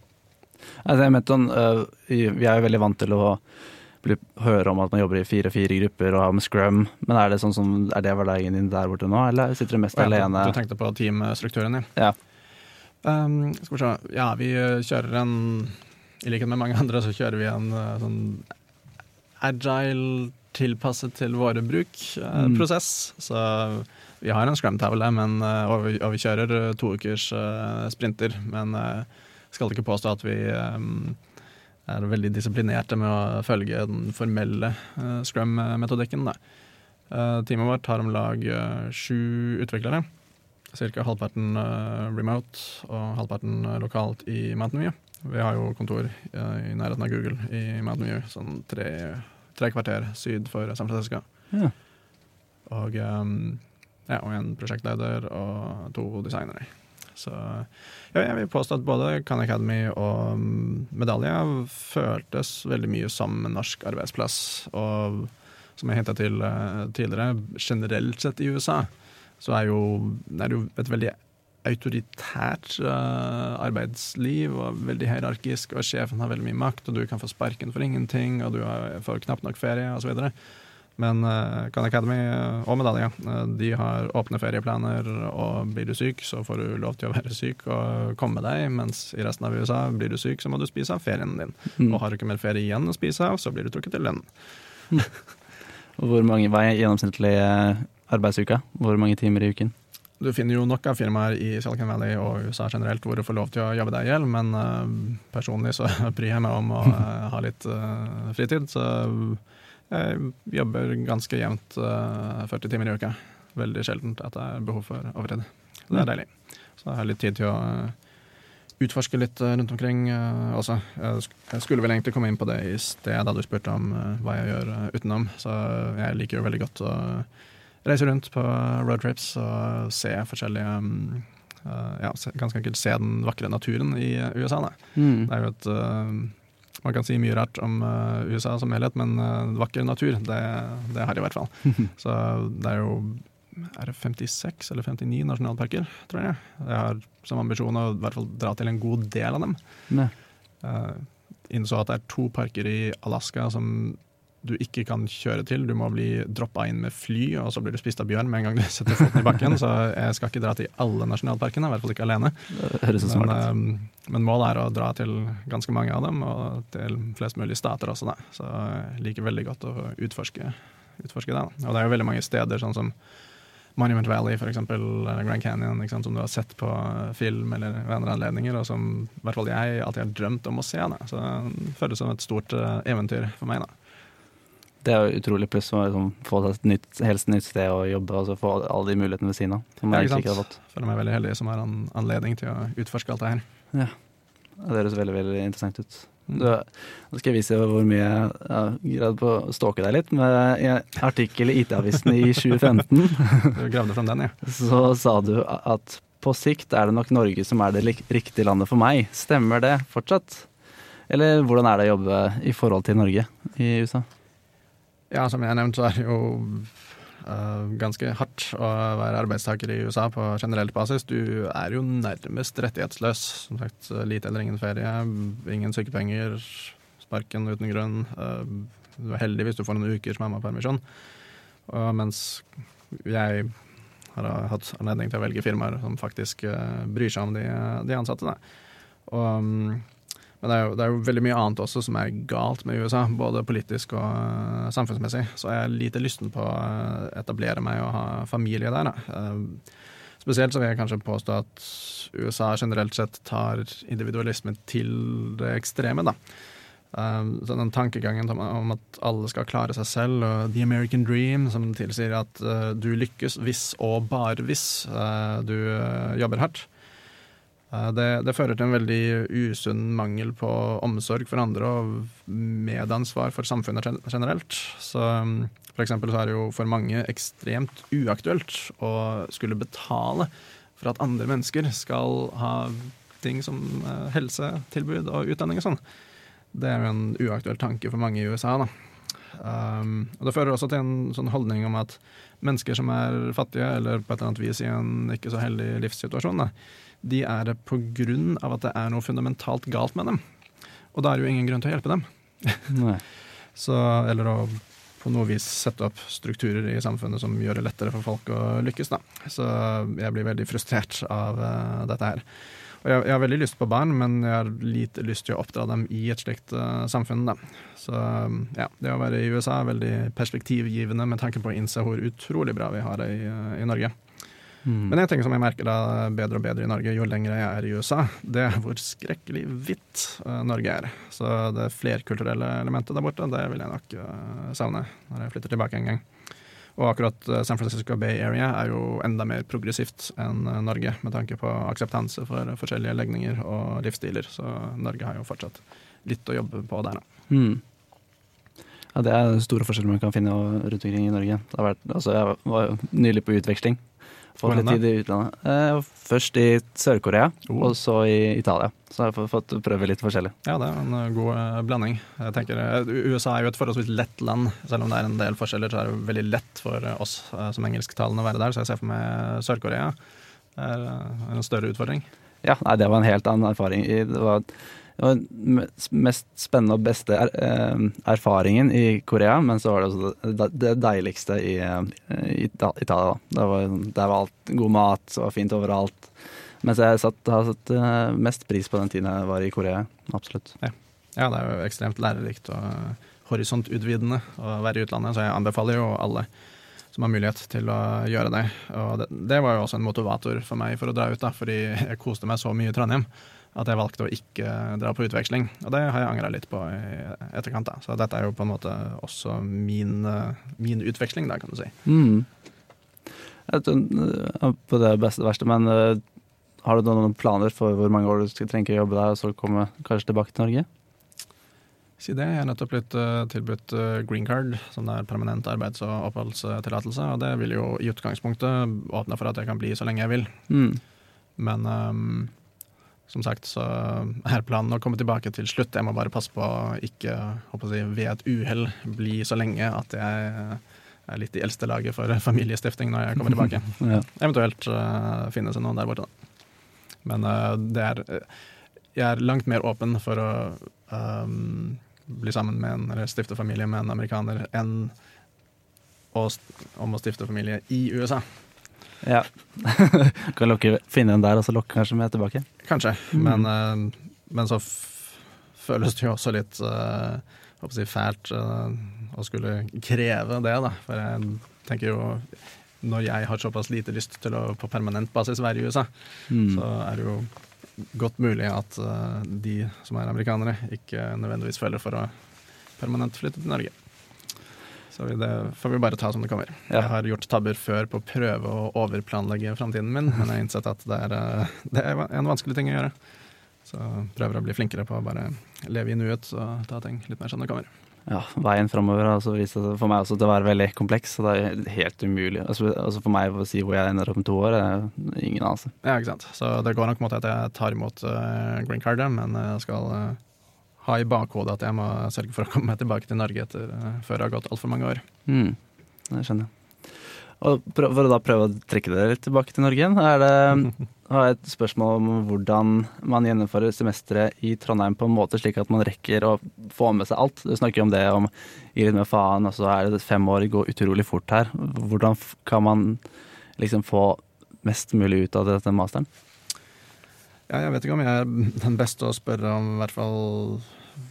Altså, jeg mente sånn, uh, Vi er jo veldig vant til å bli, høre om at man jobber i fire-fire grupper og har med scrum, men er det sånn som, er det hverdagen din der borte nå, eller sitter du mest ja, alene? Du tenkte på teamstrukturen, ja. Um, skal vi se. Ja, vi kjører en I likhet med mange andre så kjører vi en uh, sånn agile, tilpasset til våre. Uh, mm. Så vi har en scrum-tavle, og, og, vi kjører to ukers sprinter. Men skal ikke påstå at vi um, er veldig disiplinerte med å følge den formelle uh, scrum-metodikken. Uh, teamet vårt har om lag sju utviklere. Ca. halvparten remote og halvparten lokalt i Mountain View. Vi har jo kontor i nærheten av Google i Mountain View, sånn tre, tre kvarter syd for San Francisco. Ja. Og, ja, og en prosjektleder og to designere. Så ja, jeg vil påstå at både Khan Academy og mm, Medalje føltes veldig mye som en norsk arbeidsplass. Og som jeg hinta til uh, tidligere, generelt sett i USA så er, jo, er det jo et veldig autoritært uh, arbeidsliv og veldig hierarkisk, og sjefen har veldig mye makt, og du kan få sparken for ingenting, og du får knapt nok ferie, osv. Men uh, Khan Academy eh, og Medalje uh, de har åpne ferieplaner, og blir du syk, så får du lov til å være syk og komme deg, mens i resten av USA blir du syk, så må du spise av ferien din. Mm. Og har du ikke mer ferie igjen å spise av, så blir du trukket til lønn. Hvor mange, er gjennomsnittlig arbeidsuka? Hvor mange timer i uken? du finner jo nok av firmaer i Silicon Valley og USA generelt hvor du får lov til å jobbe deg i hjel, men uh, personlig så [laughs] bryr jeg meg om å uh, ha litt uh, fritid. Så jeg jobber ganske jevnt 40 timer i uka. Veldig sjeldent at det er behov for overtid. Det er deilig. Så jeg har litt tid til å utforske litt rundt omkring også. Jeg skulle vel egentlig komme inn på det i sted da du spurte om hva jeg gjør utenom. Så jeg liker jo veldig godt å reise rundt på roadtrips og se forskjellige uh, Ja, ganske enkelt se den vakre naturen i USA. Da. Mm. Det er jo et Man kan si mye rart om uh, USA som helhet, men vakker natur, det, det har de i hvert fall. [laughs] Så det er jo er det 56 eller 59 nasjonalparker, tror jeg. Jeg har som ambisjon å i hvert fall dra til en god del av dem. Ne. Uh, innså at det er to parker i Alaska som du ikke kan kjøre til. Du må bli droppa inn med fly, og så blir du spist av bjørn med en gang du [laughs] setter foten i bakken. Så jeg skal ikke dra til alle nasjonalparkene, i hvert fall ikke alene. Men, uh, men, målet er å dra til ganske mange av dem, og til flest mulig stater også, da. Så jeg liker veldig godt å utforske, utforske det. Og det er jo veldig mange steder, sånn som Monument Valley, for eksempel, eller Grand Canyon, sant, som du har sett på film eller ved andre anledninger, og som i hvert fall jeg alltid har drømt om å se. Da. Så det føles som et stort uh, eventyr for meg. da. Det er jo utrolig pluss å liksom, få et nytt, helst nytt sted å jobbe og så få alle de mulighetene ved siden av. Som ja, ikke sant. Fått. Føler meg veldig heldig som har en anledning til å utforske alt det her. Ja, Det høres veldig veldig interessant ut. Mm. Du, nå skal jeg vise hvor mye jeg har greid på å stalke deg litt. Med en artikkel i IT-avisen i 2015 [laughs] du gravde frem den, ja. så sa du at på sikt er det nok Norge som er det riktige landet for meg. Stemmer det fortsatt? Eller hvordan er det å jobbe i forhold til Norge i USA? Ja, som jeg har nevnt, så er det jo uh, ganske hardt å være arbeidstaker i USA på generelt basis. Du er jo nærmest rettighetsløs. Som sagt, lite eller ingen ferie, ingen sykepenger, sparken uten grunn. Uh, du er heldig hvis du får noen ukers mammapermisjon. Uh, mens jeg har hatt anledning til å velge firmaer som faktisk bryr seg om de, de ansatte. Da. Og um, men det er, jo, det er, jo, veldig mye annet også som er galt med USA, både politisk og uh, samfunnsmessig. Så jeg er lite lysten på å etablere meg og ha familie der. Uh, spesielt så vil jeg kanskje påstå at USA generelt sett tar individualisme til det ekstreme, da. Uh, så den tankegangen om at alle skal klare seg selv, og the American dream, som tilsier at du lykkes hvis og bare hvis du jobber hardt, Eh, det, det, fører til en veldig usunn mangel på omsorg for andre og medansvar for samfunnet generelt. Så mm, for eksempel så er det jo for mange ekstremt uaktuelt å skulle betale for at andre mennesker skal ha ting som eh, helsetilbud og utdanning og sånn. Det er jo en uaktuell tanke for mange i USA. da. Um, og Det fører også til en sånn holdning om at mennesker som er fattige, eller på et eller annet vis i en ikke så heldig livssituasjon, da, de er det av at det er noe fundamentalt galt med dem. Og da er det jo ingen grunn til å hjelpe dem. [laughs] Så, eller å på noe vis sette opp strukturer i samfunnet som gjør det lettere for folk å lykkes. Da. Så jeg blir veldig frustrert av uh, dette her. Og jeg, jeg, har veldig lyst på barn, men jeg har lite lyst til å oppdra dem i et slikt uh, samfunn. Da. Så ja, det å være i USA er veldig perspektivgivende med tanke på å innse hvor utrolig bra vi har det i, uh, i Norge. Mm. Men en ting som jeg merker da bedre og bedre i Norge jo lenger jeg er i USA, det er hvor skrekkelig hvitt uh, Norge er. Så det flerkulturelle elementet der borte, det vil jeg nok uh, savne når jeg flytter tilbake en gang. Og akkurat uh, San Francisco Bay Area er jo enda mer progressivt enn Norge, med tanke på akseptanse for forskjellige legninger og livsstiler. Så Norge har jo fortsatt litt å jobbe på der, da. Mm. Ja, Det er store forskjeller man kan finne rundt omkring i Norge. Vært, altså, jeg var jo nylig på utveksling Fått litt tid i utlandet. Eh, først i Sør-Korea, oh. og så i Italia. Så jeg har fått prøve litt forskjellig. Ja, det er en eh, god uh, blanding. Jeg tenker, USA er jo et forholdsvis lett land. Selv om det er en del forskjeller, så er det veldig lett for oss som engelsktalende å være der. Så jeg ser for meg Sør-Korea er, er en større utfordring. Ja, nei, det var en helt annen erfaring. Det var mest spennende og beste er, eh, erfaringen i Korea, men så var det også det, deiligste i, eh, i Italia. Det var, der var alt god mat, det var fint overalt. Mens jeg satt, har satt eh, mest pris på den tiden jeg var i Korea. Absolutt. Ja, ja det er jo ekstremt lærerikt og horisontutvidende å være i utlandet, så jeg anbefaler jo alle som har mulighet til å gjøre det. Og det, det var jo også en motivator for meg for å dra ut, da, fordi jeg koste meg så mye i Trondheim at jeg valgte å ikke dra på utveksling. Og det har jeg angra litt på i etterkant. da. Så dette er jo på en måte også min, min utveksling, da, kan du si. Mm. Jeg uh, på det beste og verste, men uh, har du noen planer for hvor mange år du skal trenge å jobbe der, og så komme kanskje tilbake til Norge? Si det. Jeg har nettopp blitt tilbudt green card, som er permanent arbeids- og oppholdstillatelse. Og det vil jo i utgangspunktet åpne for at jeg kan bli så lenge jeg vil. Mm. Men um, som sagt så er planen å komme tilbake til slutt. Jeg må bare passe på å ikke håper jeg, ved et uhell bli så lenge at jeg er litt i eldste laget for familiestifting når jeg kommer tilbake. [laughs] ja. Eventuelt uh, finne seg noen der borte, da. Men uh, det er Jeg er langt mer åpen for å um, bli sammen med en, eller stifte familie med en amerikaner enn å, om å stifte familie i USA. Ja. [laughs] kan lokke, finne en der, og så lokke kanskje med tilbake? Kanskje, mm. men, uh, men, så føles det jo også litt uh, si fælt uh, å skulle kreve det, da. For jeg tenker jo når jeg har såpass lite lyst til å på permanent basis være i USA, mm. så er det jo godt mulig at de som er amerikanere, ikke nødvendigvis føler for å permanent flytte til Norge. Så det får vi bare ta som det kommer. Ja. Jeg har gjort tabber før på å prøve å overplanlegge framtiden min, men jeg har innsett at det er, eh, det er, en vanskelig ting å gjøre. Så prøver å bli flinkere på å bare leve i nuet og ta ting litt mer som det kommer. Ja, veien framover har altså vist seg for meg også til å være veldig kompleks, så det er helt umulig. Altså, altså for meg å si hvor jeg ender opp om to år, er ingen anelse. Ja, ikke sant. Så det går nok mot at jeg tar imot uh, green cardet, men jeg skal uh, ha i bakhodet at jeg må sørge for å komme meg tilbake til Norge etter, uh, før det har gått altfor mange år. Mm, det skjønner jeg. Og For å da prøve å trekke dere litt tilbake til Norge igjen, er det, [laughs] har jeg et spørsmål om hvordan man gjennomfører semesteret i Trondheim på en måte slik at man rekker å få med seg alt. Du snakker jo om det om gi litt med faen, og så er det fem år, går utrolig fort her. Hvordan kan man liksom få mest mulig ut av dette masteren? Ja, jeg vet ikke om jeg er den beste å spørre om i hvert fall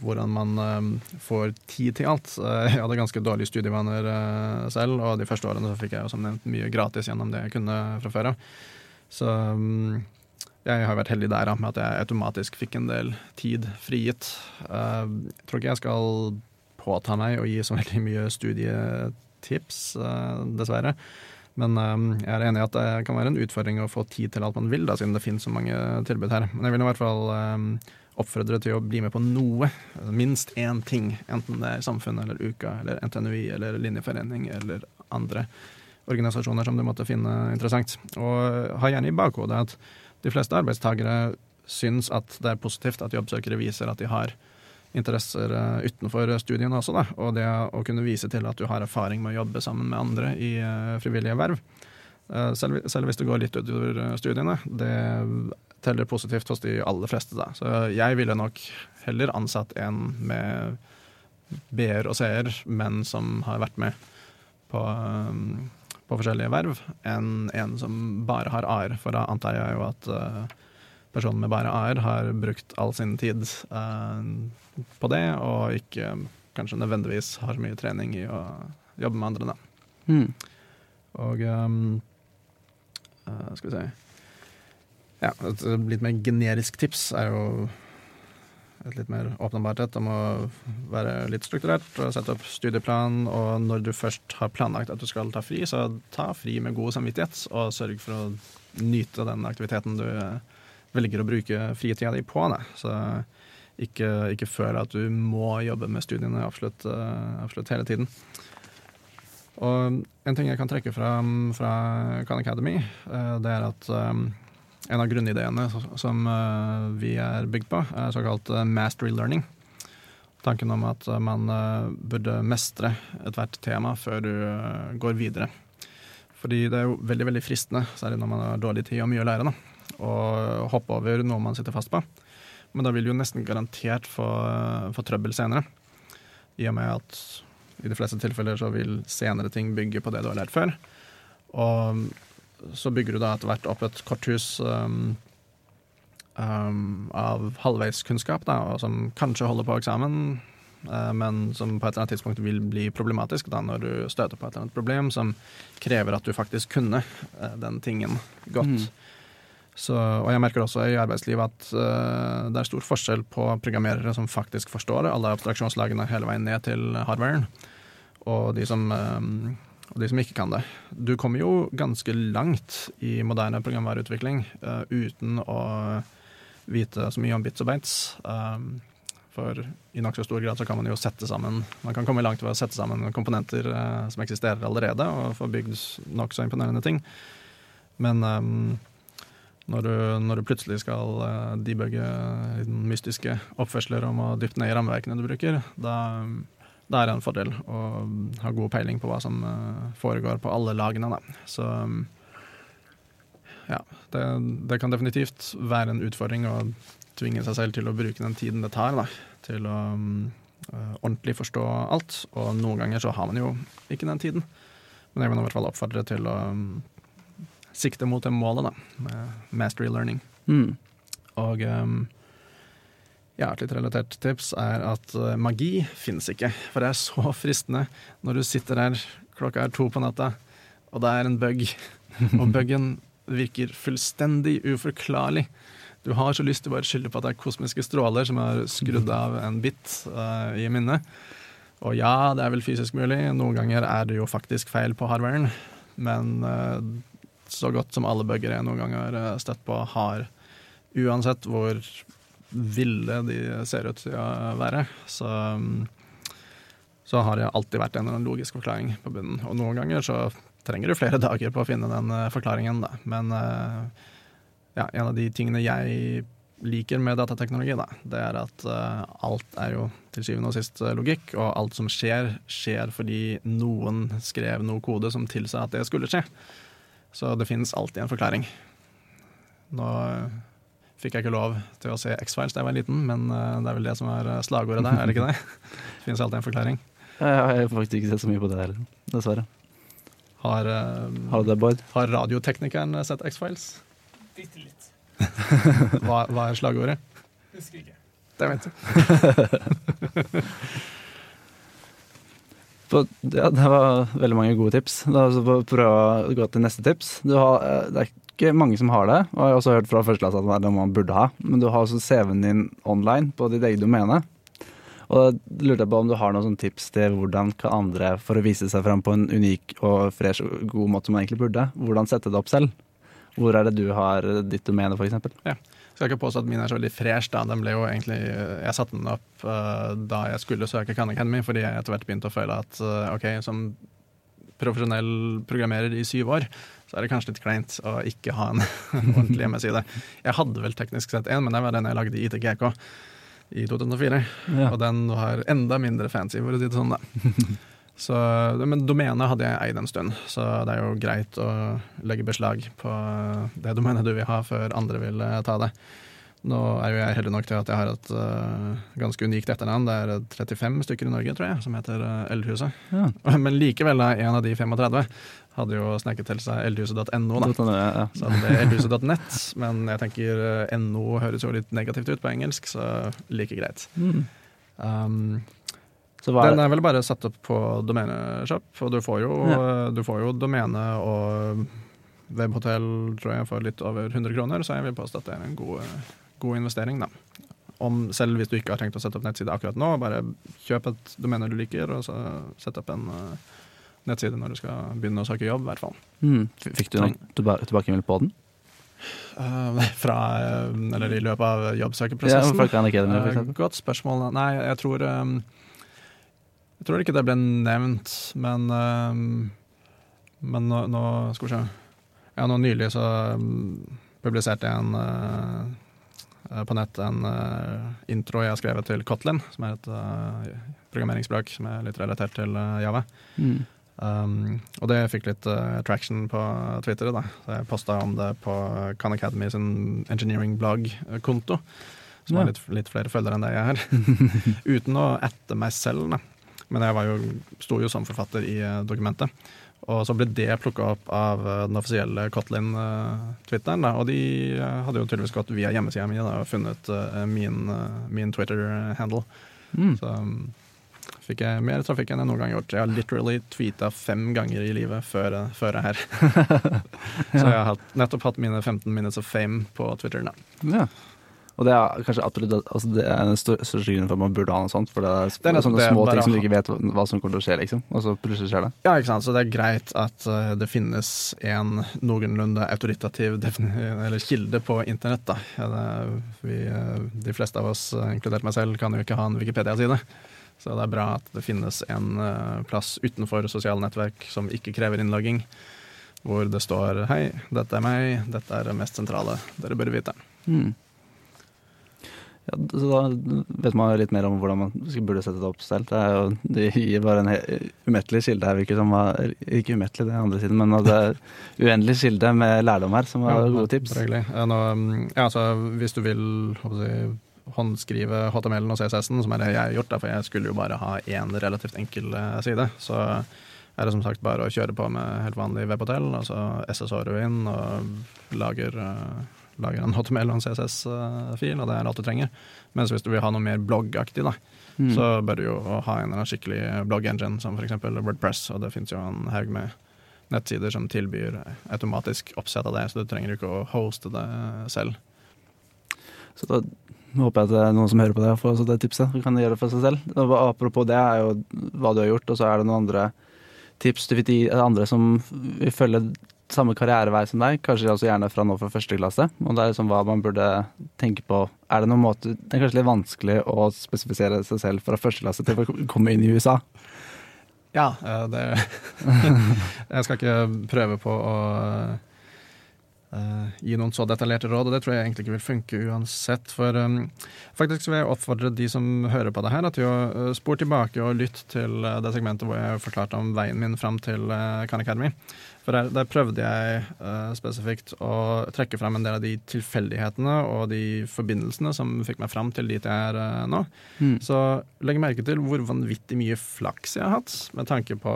hvordan man uh, får tid til alt. Uh, jeg hadde ganske dårlige studievaner uh, selv, og de første årene så fikk jeg jo som nevnt mye gratis gjennom det jeg kunne fra før av. Så um, jeg har vært heldig der med at jeg automatisk fikk en del tid frigitt. Uh, jeg tror ikke jeg skal påta meg å gi så veldig mye studietips, dessverre. Men um, jeg er enig i at det kan være en utfordring å få tid til alt man vil, da, siden det finnes så mange tilbud her. Men jeg vil i hvert fall um, oppfordre til å bli med på noe. Minst én ting. Enten det er Samfunnet eller Uka eller NTNUI eller Linjeforening eller andre organisasjoner som du måtte finne interessant. Og ha gjerne i bakhodet at de fleste arbeidstakere syns at det er positivt at jobbsøkere viser at de har interesser eh, utenfor studiene også, da. Og det å kunne vise til at du har erfaring med å jobbe sammen med andre i uh, frivillige verv. Selv, selv, hvis det går litt utover studiene. Det teller positivt hos de aller fleste, da. Så jeg ville nok heller ansatt en med B-er og C-er, men som har vært med på, på forskjellige verv, enn en som bare har A-er. For da antar jeg jo at personen med bare A-er har brukt all sin tid uh, på det, og ikke kanskje nødvendigvis har mye trening i å jobbe med andre, da. Mm. Og um, skal vi se Ja, et litt mer generisk tips er jo et litt mer åpenbart et om å være litt strukturert og sette opp studieplan. Og når du først har planlagt at du skal ta fri, så ta fri med god samvittighet, og sørg for å nyte den aktiviteten du velger å bruke fritida di på. Da. Så ikke, ikke føl at du må jobbe med studiene absolutt, uh, absolutt, hele tiden. Og en ting jeg kan trekke fram fra Khan Academy, uh, det er at um, en av grunnideene som vi er bygd på, er såkalt mastery learning. Tanken om at man burde mestre ethvert tema før du går videre. Fordi det er jo veldig veldig fristende, særlig når man har dårlig tid og mye å lære, da, å hoppe over noe man sitter fast på. Men da vil du jo nesten garantert få, få trøbbel senere. I og med at i de fleste tilfeller så vil senere ting bygge på det du har lært før. Og så bygger du da etter hvert opp et korthus um, um, av halvveiskunnskap, da, og som kanskje holder på eksamen, uh, men som på et eller annet tidspunkt vil bli problematisk da når du støter på et eller annet problem som krever at du faktisk kunne uh, den tingen godt. Mm. Så, og jeg merker også i arbeidslivet at uh, det er stor forskjell på programmerere som faktisk forstår alle abstraksjonslagene hele veien ned til hardwaren, og de som, um, de som ikke kan det. Du kommer jo ganske langt i moderne programvareutvikling uh, uten å vite så mye om bits og bytes. Um, for i nokså stor grad så kan man jo sette sammen Man kan komme langt ved å sette sammen komponenter uh, som eksisterer allerede, og få bygd nokså imponerende ting. Men um, når du, når du, plutselig skal uh, debugge mystiske oppførsler om å dyppe ned i rammeverkene du bruker, da, da, er det en fordel å ha god peiling på hva som uh, foregår på alle lagene. Da. Så ja, det, det, kan definitivt være en utfordring å tvinge seg selv til å bruke den tiden det tar da, til å uh, ordentlig forstå alt. Og noen ganger så har man jo ikke den tiden. Men jeg vil i hvert fall oppfordre til å sikte mot det målet, da, mastery learning. Mm. Og um, ja, et litt relatert tips er at uh, magi finnes ikke. For det er så [laughs] fristende når du sitter her, klokka er to på natta, og det er en bug, [laughs] og bugen virker fullstendig uforklarlig. Du har så lyst til å bare skylde på at det er kosmiske stråler som har skrudd av en bit uh, i minnet. Og ja, det er vel fysisk mulig. Noen ganger er det jo faktisk feil på hardwaren. Men uh, så godt som alle bugger jeg noen gang har eh, støtt på, har uansett hvor ville de ser ut til å være, så, så har det alltid vært en eller annen logisk forklaring på bunnen. Og noen ganger så trenger du flere [laughs] dager på å finne den eh, forklaringen, da. Men eh, ja, en av de tingene jeg liker med datateknologi, da, det er at uh, alt er jo til syvende og sist logikk, og alt som skjer, skjer fordi noen skrev noe kode som tilsa at det skulle skje. Så det finnes alltid en forklaring. Nå fikk jeg ikke lov til å se X-Files da jeg var liten, men eh, det er vel det som er eh, slagordet der, er det ikke det? [laughs] Det finnes alltid en forklaring. Jeg har faktisk ikke sett så mye på det heller, dessverre. Har, har, det, Bård? har radioteknikeren sett X-Files? Bitte litt. [laughs] hva, hva, er slagordet? Husker ikke. Det vet du. [laughs] ja, det var veldig mange gode tips. Da Prøv å gå til neste tips. Har, eh, det er ikke mange som har det, og jeg har også hørt fra førsteklasse at det er noe man burde ha. Men du har også CV-en din online på ditt eget domene. Og da lurte jeg på om du har noen tips til hvordan kan andre, for å vise seg fram på en unik og fresh og god måte som man egentlig burde, hvordan sette det opp selv? Hvor er det du har ditt domene, f.eks.? Ja. Skal ikke påstå at min er så veldig fresh. da, den ble jo egentlig, Jeg satte den opp uh, da jeg skulle søke Khan Academy, fordi jeg etter hvert begynte å føle at uh, ok, som profesjonell programmerer i syv år, så er det kanskje litt kleint å ikke ha en [laughs] ordentlig hjemmeside. Jeg hadde vel teknisk sett en, men det var den jeg lagde i ITGK i 2004. Ja. Og den var enda mindre fancy, for å si det sånn, da. [laughs] Så, men domenet hadde jeg eid en stund, så det er jo greit å legge beslag på det domenet du vil ha, før andre vil eh, ta det. Nå er jo jeg heldig nok til at jeg har et uh, ganske unikt etternavn. Det er 35 stykker i Norge, tror jeg, som heter uh, Eldhuset. Ja. [laughs] Men likevel, da, en av de 35 hadde jo snekket til seg eldhuset.no. da. Ja, ja. Så det er eldhuset.nett, men jeg tenker uh, NO høres jo litt negativt ut på engelsk, så like greit. Mm. Um, den er vel bare satt opp på domeneshop, og du får jo, ja. du får jo domene og webhotell tror jeg for litt over 100 kroner, så jeg vil påstå at det er en god, god investering. da. Om, selv hvis du ikke har tenkt å sette opp nettside akkurat nå, bare kjøp et domene du liker, og så sett opp en uh, nettside når du skal begynne å søke jobb, i hvert fall. Mm. Fikk du noen tilbakemelding på den? Uh, fra, eller i løpet av jobbsøkerprosessen? Ja, uh, godt spørsmål. Nei, jeg tror um, jeg tror ikke det ble nevnt, men, uh, men nå, nå, Skal vi se. Ja, nå nylig så um, publiserte jeg en uh, på nett en uh, intro jeg har skrevet til Kotlin, som er et programmeringsspråk som er litt relatert til Java. Mm. Um, og det fikk litt traction på Twitter. da Så Jeg posta om det på Khan Academy sin engineering-blogg-konto. Som ja. har litt, litt, flere følgere enn det jeg har. [laughs] Uten å ette meg selv, da. Men jeg jo, sto jo som forfatter i eh, dokumentet. Og så ble det plukka opp av eh, den offisielle Kotlin-twitteren. Og de eh, hadde jo tydeligvis gått via hjemmesida mi og funnet min, min Twitter-handle. Mm. Så fikk jeg mer trafikk enn jeg noen gang har gjort. Jeg har literally tweeta fem ganger i livet før, før jeg er her. [laughs] Så jeg har nettopp hatt mine 15 minutes of fame på Twitter. Ja. Og det er kanskje absolutt altså det er den største grunnen for at man burde ha noe sånt. For det er, Det er sånne det, små ting som du ikke vet hva, som kommer til å skje, liksom. Og så plutselig skjer det. Ja, ikke sant. Så det er greit at eh, det finnes en noenlunde autoritativ eller kilde på internett. Da. Ja, vi, eh, de fleste av oss, eh, inkludert meg selv, kan jo ikke ha en Wikipedia-side. Så det er bra at det finnes en plass utenfor sosiale nettverk som ikke krever innlogging, hvor det står 'Hei, dette er meg, dette er det mest sentrale dere bør vite'. Hmm. Ja, så da vet man litt mer om hvordan man burde sette det opp selv. Det, er jo, det gir bare en umettelig kilde her, virker som. Ikke umettelig, det er andre siden, men det er [laughs] uendelig kilde med lærdom her, som var gode tips. Ja, nå, ja, altså, hvis du vil jeg, håndskrive HTML-en og CSS-en, som er det jeg har gjort, da, for jeg skulle jo bare ha én relativt enkel eh, side, så er det som sagt bare å kjøre på med helt vanlig webhotell, altså SSO-ruin, og lager, eh, lager en HTML og en CSS-fil, og det er alt du trenger. Mens hvis du vil ha noe mer bloggaktig, da, mm. så bør du jo ha en eller annen skikkelig blogg-engine, som f.eks. Wordpress, og det fins jo en haug med nettsider som tilbyr automatisk oppsett av det, så du trenger ikke å hoste det selv. Så da håper jeg at det er noen som hører på det og får det tipset. Så kan gjøre det for seg selv. Og apropos det er jo hva du har gjort, og så er det noen andre tips du vil gi andre som vil følge samme karrierevei som deg, kanskje også gjerne fra nå fra første klasse. Og det er liksom hva man burde tenke på. Er det noen måte Det er kanskje litt vanskelig å spesifisere seg selv fra første klasse til å [laughs] komme inn i USA. Ja, eh, det [laughs] Jeg skal ikke prøve på å eh, gi noen så detaljerte råd, og det tror jeg egentlig ikke vil funke uansett. For um, faktisk vil jeg oppfordre de som hører på det her, til å uh, spore tilbake og lytte til eh, det segmentet hvor jeg forklarte om veien min fram til Khan Academy. For der, der prøvde jeg uh, spesifikt å trekke frem en del av de tilfeldighetene og de forbindelsene som fikk meg fram til dit jeg er uh, nå. Mm. Så legg merke til hvor vanvittig mye flaks jeg har hatt, med tanke på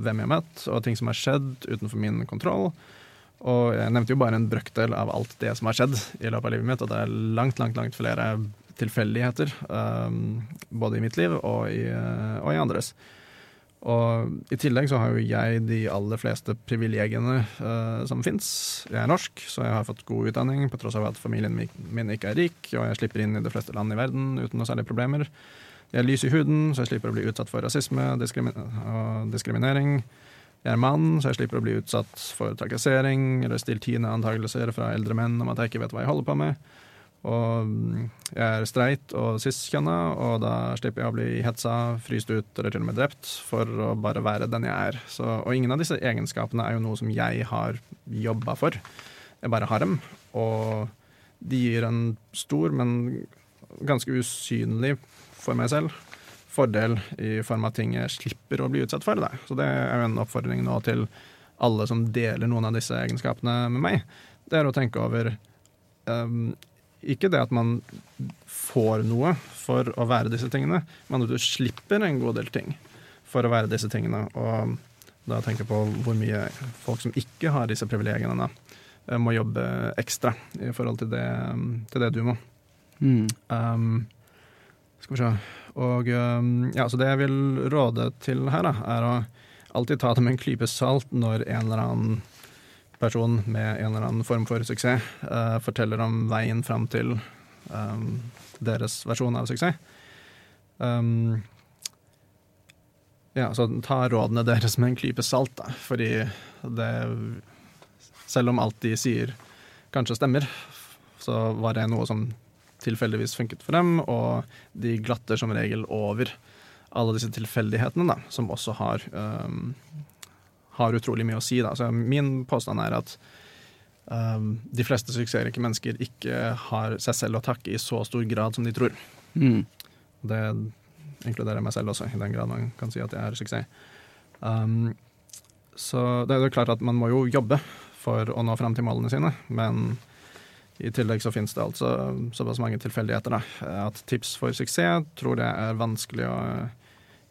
hvem jeg har møtt, og ting som har skjedd utenfor min kontroll. Og jeg nevnte jo bare en brøkdel av alt det som har skjedd i løpet av livet mitt, og det er langt, langt, langt flere tilfeldigheter, um, både i mitt liv og i, uh, og i andres. Og i tillegg så har jo jeg de aller fleste privilegiene uh, som fins. Jeg er norsk, så jeg har fått god utdanning på tross av at familien min, ikke er rik, og jeg slipper inn i de fleste land i verden uten noe særlige problemer. Jeg er lys i huden, så jeg slipper å bli utsatt for rasisme og diskriminering. Jeg er mann, så jeg slipper å bli utsatt for trakassering eller stilltiende antakelser fra eldre menn om at jeg ikke vet hva jeg holder på med. Og mm, jeg er streit og cis-kjønna, og da slipper jeg å bli hetsa, fryst ut eller til og med drept for å bare være den jeg er. Så, og ingen av disse egenskapene er jo noe som jeg har jobba for. Jeg bare har dem, og de gir en stor, men ganske usynlig for meg selv fordel i form av ting jeg slipper å bli utsatt for. Da. Så det er jo en oppfordring nå til alle som deler noen av disse egenskapene med meg. Det er å tenke over um, ikke det at man får noe for å være disse tingene, men at du slipper en god del ting for å være disse tingene. Og da tenker jeg på hvor mye folk som ikke har disse privilegiene, da, eh, må jobbe ekstra i forhold til det, til det du må. Mm. Um, skal vi se Og um, ja, så det jeg vil råde til her, da, er å alltid ta det med en klype salt når en eller annen person med en eller annen form for suksess uh, forteller om veien fram til um, deres versjon av suksess. Um, ja, så ta rådene deres med en klype salt, da, fordi det Selv om alt de sier kanskje stemmer, så var det noe som tilfeldigvis funket for dem, og de glatter som regel over alle disse tilfeldighetene, da, som også har, um, har utrolig mye å si. Da. Så min påstand er at um, de fleste suksessrike mennesker ikke har seg selv å takke i så stor grad som de tror. Mm. Det inkluderer meg selv også, i den grad man kan si at jeg er suksess. Um, så det er jo klart at man må jo jobbe for å nå fram til målene sine, men i tillegg så finnes det altså såpass mange tilfeldigheter da, at tips for suksess tror jeg er vanskelig å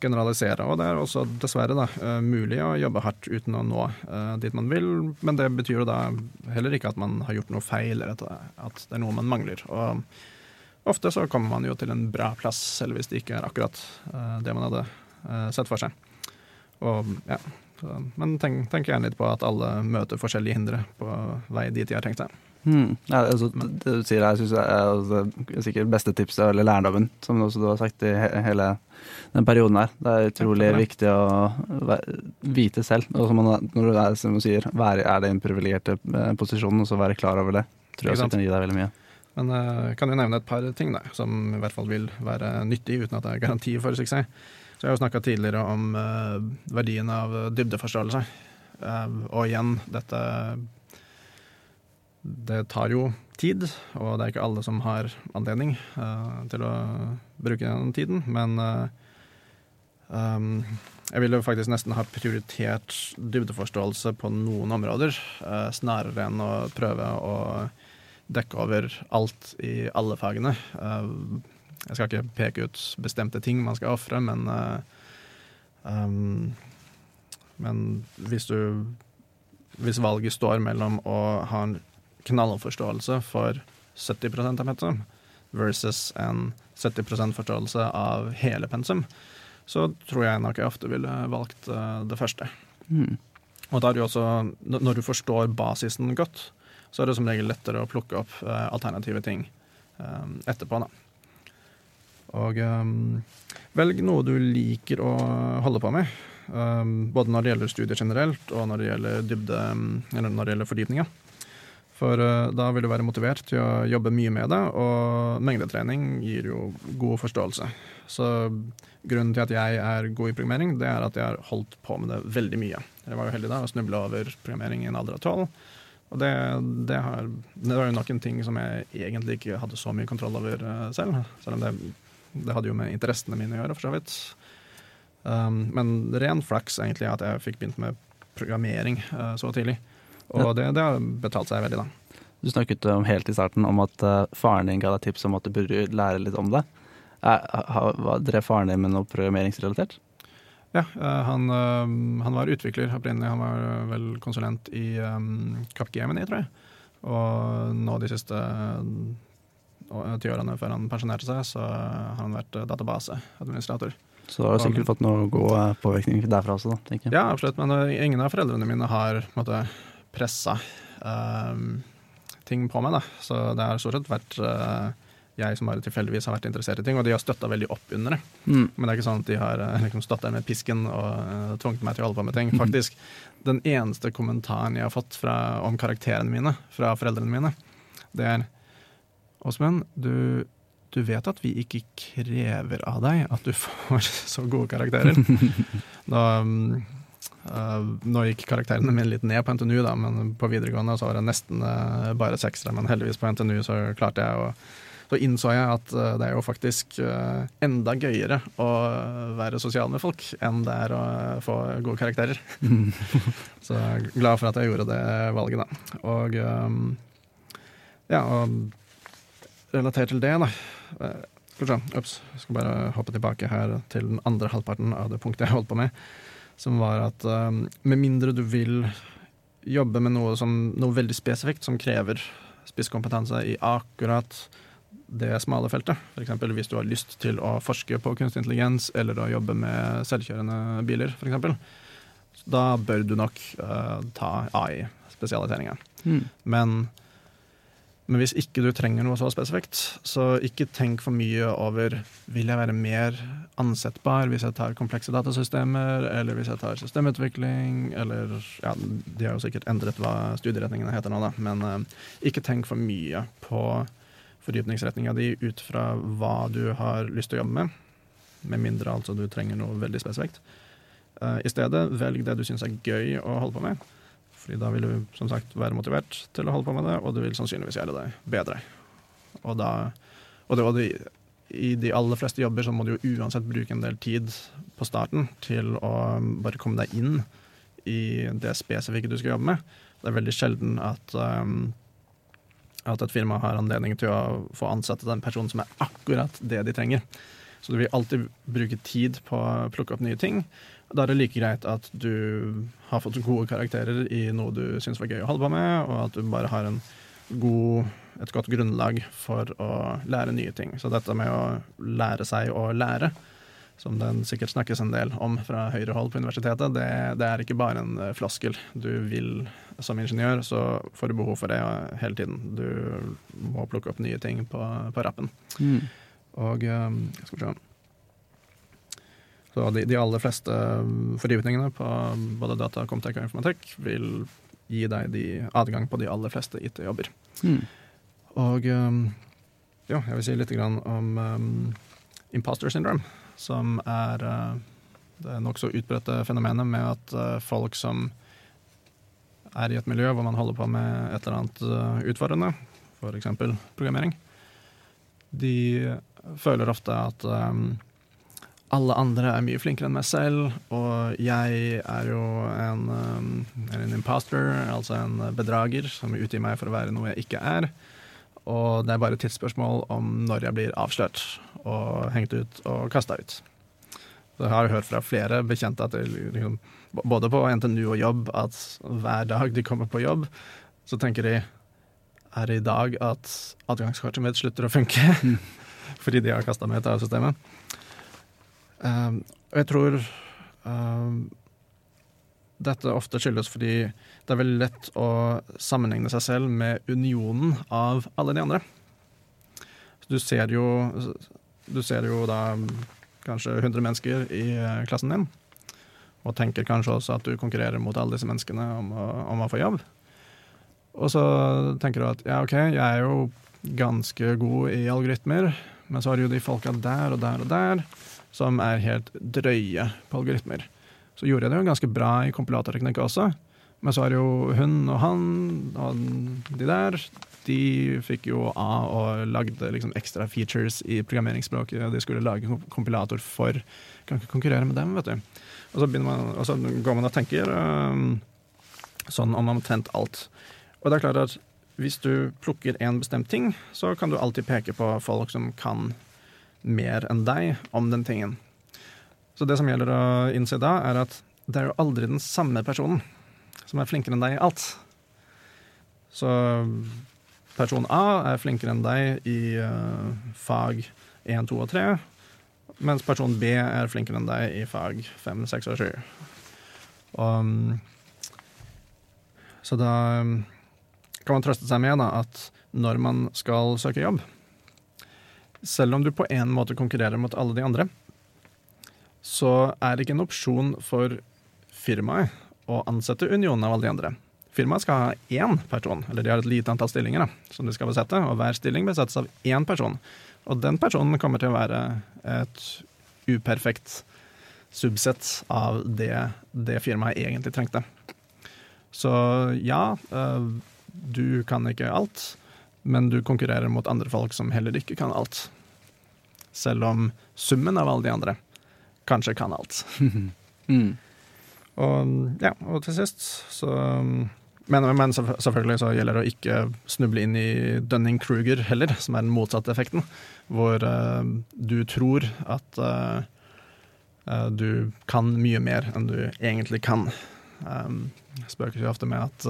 generalisere. Og det er også dessverre da, eh, mulig å jobbe hardt uten å nå eh, dit man vil, men det betyr jo da heller ikke at man har gjort noe feil, eller at, det er noe man mangler. Og ofte så kommer man jo til en bra plass, selv hvis det ikke er akkurat eh, det man hadde sett for seg. Og, ja, men tenk, tenk gjerne litt på at alle møter forskjellige hindre på vei dit de har tenkt seg. Hmm. Ja, altså, det du sier her, syns jeg er altså, sikkert beste tipset, eller lærdommen, som også du har sagt i he hele den perioden her. Det er utrolig det. viktig å vite selv. Og som, man, når du er, som du sier, være, er det en privilegerte eh, posisjon, og så være klar over det. Tror jeg kan gi deg veldig mye. Men jeg kan jo nevne et par ting da, som i hvert fall vil være nyttig, uten at det er garanti for suksess. Så jeg har jo snakka tidligere om eh, verdien av dybdeforståelse. Eh, og igjen, dette Det tar jo tid, og det er ikke alle som har anledning uh, til å bruke den tiden. Men uh, um, jeg ville faktisk nesten ha prioritert dybdeforståelse på noen områder, uh, snarere enn å prøve å dekke over alt i alle fagene. Jeg skal ikke peke ut bestemte ting man skal ofre, men um, Men hvis du Hvis valget står mellom å ha en knallforståelse for 70 av pensum versus en 70% forståelse av hele pensum, så tror jeg nok jeg ofte ville valgt eh, det første. Mm. Og da er det jo også, når du forstår basisen godt, så er det som regel lettere å plukke opp eh, alternative ting eh, etterpå, da. Og um, velg noe du liker å holde på med. um, både når det gjelder studier generelt, og når det gjelder dybde, eller når det gjelder fordypninger. For eh, da vil du være motivert til å jobbe mye med det, og mengdetrening gir jo god forståelse. Så grunnen til at jeg er god i programmering, det er at jeg har holdt på med det veldig mye. Jeg var jo heldig da og snubla over programmering i en alder av tolv. Og det, det, har, det var jo nok en ting som jeg egentlig ikke hadde så mye kontroll over eh, selv. Selv om det, det hadde jo med interessene mine å gjøre, for så vidt. Um, men ren flaks egentlig at jeg fikk begynt med programmering uh, så tidlig. Og det, det har betalt seg veldig, da. Du snakket om helt i starten om at eh, faren din ga deg tips om at du burde lære litt om det. Drev faren din med noe programmeringsrelatert? Ja, eh, han, eh, han var utvikler opprinnelig. Han var eh, vel konsulent i um, Capgemini, tror jeg. Og nå de siste eh, ti årene før han pensjonerte seg, så har han vært eh, databaseadministrator. Så du har du sikkert fått noe god eh, påvirkning derfra også, da, tenker jeg. Ja, absolutt, men eh, ingen av foreldrene mine har på en måte pressa eh, ting på meg, da. Så det har stort sett vært eh, jeg som bare tilfeldigvis har vært interessert i ting, og de har støtta veldig opp under det. Mm. Men det er ikke sånn at de har eh, liksom stått der med pisken og uh, tvunget meg til å holde på med ting. Faktisk, den eneste kommentaren jeg har fått fra, om karakterene mine fra foreldrene mine, det er Åsmund, du, du vet at vi ikke krever av deg at du [laughs] får så gode karakterer. [laughs] da, uh, nå gikk karakterene mine litt ned på NTNU, da, men på videregående så var det nesten uh, bare seksere. Men heldigvis på NTNU så klarte jeg å så innså jeg at uh, det er jo faktisk enda gøyere å være sosial med folk enn det er å få gode karakterer. [laughs] så jeg er glad for at jeg gjorde det valget, da. Og ja, og relatert til det, da eh, Skal vi se, ups, skal bare hoppe tilbake her til den andre halvparten av det punktet jeg holdt på med, som var at um, med mindre du vil jobbe med noe, som, noe veldig spesifikt som krever spisskompetanse i akkurat det smale feltet. F.eks. hvis du har lyst til å forske på kunstig intelligens eller å jobbe med selvkjørende biler, f.eks. Da bør du nok uh, ta AI-spesialiseringa. Mm. Men, men hvis ikke du trenger noe så spesifikt, så ikke tenk for mye over vil jeg være mer ansettbar hvis jeg tar komplekse datasystemer, eller hvis jeg tar systemutvikling, eller ja, De har jo sikkert endret hva studieretningene heter nå, da, men eh, ikke tenk for mye på fordypningsretninga di ut fra hva du har lyst til å jobbe med, med mindre altså du trenger noe veldig spesifikt. Eh, I stedet, velg det du syns er gøy å holde på med. Fordi da vil du som sagt være motivert til å holde på med det, og du vil sannsynligvis gjøre det bedre. Og, da, og, det, og det, i de aller fleste jobber så må du jo uansett bruke en del tid på starten til å bare komme deg inn i det spesifikke du skal jobbe med. Det er veldig sjelden at, um, at et firma har anledning til å få ansette den personen som er akkurat det de trenger. Så du vil alltid bruke tid på å plukke opp nye ting. Da er det like greit at du har fått gode karakterer i noe du syns var gøy å holde på med, og at du bare har en god, et godt grunnlag for å lære nye ting. Så dette med å lære seg å lære som det sikkert snakkes en del om fra høyrehold på universitetet, det, det er ikke bare en eh, floskel. Du vil som ingeniør, så får du behov for det hele tiden. Du må plukke opp nye ting på, på rappen. Mm. Og um, skal vi se Så de, de aller fleste fordypningene på både data, komtek og informatikk vil gi deg de adgang på de aller fleste IT-jobber. Mm. Og um, ja, jeg vil si litt grann om um, imposter syndrome, som er uh, det nokså utbredte fenomenet med at uh, folk som er i et miljø hvor man holder på med et eller annet uh, utfordrende, f.eks. programmering, de føler ofte at um, alle andre er mye flinkere enn meg selv, og jeg er jo en, um, er en imposter, altså en bedrager som utgir meg for å være noe jeg ikke er. Og det er bare et tidsspørsmål om når jeg blir avslørt og hengt ut og kasta ut. Så jeg har hørt fra flere bekjente at det, liksom, både på NTNU og jobb, at hver dag de kommer på jobb, så tenker de er det i dag at adgangskortet mitt slutter å funke? [laughs] Fordi de har kasta meg ut av systemet. Um, og jeg tror um, dette ofte skyldes fordi det er veldig lett å sammenligne seg selv med unionen av alle de andre. Du ser jo, du ser jo da kanskje 100 mennesker i eh, klassen din, og tenker kanskje også at du konkurrerer mot alle disse menneskene om å, om å få jobb. Og så tenker du at ja, OK, jeg er jo ganske god i algoritmer, men så har du jo de folka der og der og der som er helt drøye på algoritmer. Så gjorde jeg det jo ganske bra i kompilatorteknikk også, men så har jo hun og han og de der de fikk jo A og lagde liksom ekstra features i programmeringsspråket de skulle lage kompilator for. Kan ikke konkurrere med dem, vet du. Og så, man, og så går man og tenker um, sånn om omtrent alt. Og det er klart at hvis du plukker en bestemt ting, så kan du alltid peke på folk som kan mer enn deg om den tingen. Så det som gjelder å innse da, er at det er jo aldri den samme personen som er flinkere enn deg i alt. Så person A er flinkere enn deg i uh, fag 1, 2 og 3, mens person B er flinkere enn deg i fag 5, 6 og 7. Og, så da um, kan man trøste seg med da, at når man skal søke jobb, selv om du på en måte konkurrerer mot alle de andre, så er det ikke en opsjon for firmaet å ansette unionen av alle de andre. Firmaet skal ha én person, eller de har et lite antall stillinger da, som de skal besette, og hver stilling besettes av én person. Og den personen kommer til å være et uperfekt subsett av det, det firmaet egentlig trengte. Så ja, øh, du kan ikke alt, men du konkurrerer mot andre folk som heller ikke kan alt. Selv om summen av alle de andre kanskje kan alt. [laughs] Mm. Og, ja, og til sist så men, men selvfølgelig så gjelder det å ikke snuble inn i Dunning-Kruger heller, som er den motsatte effekten. Hvor uh, du tror at uh, uh, du kan mye mer enn du egentlig kan. Um, spøker jo ofte med at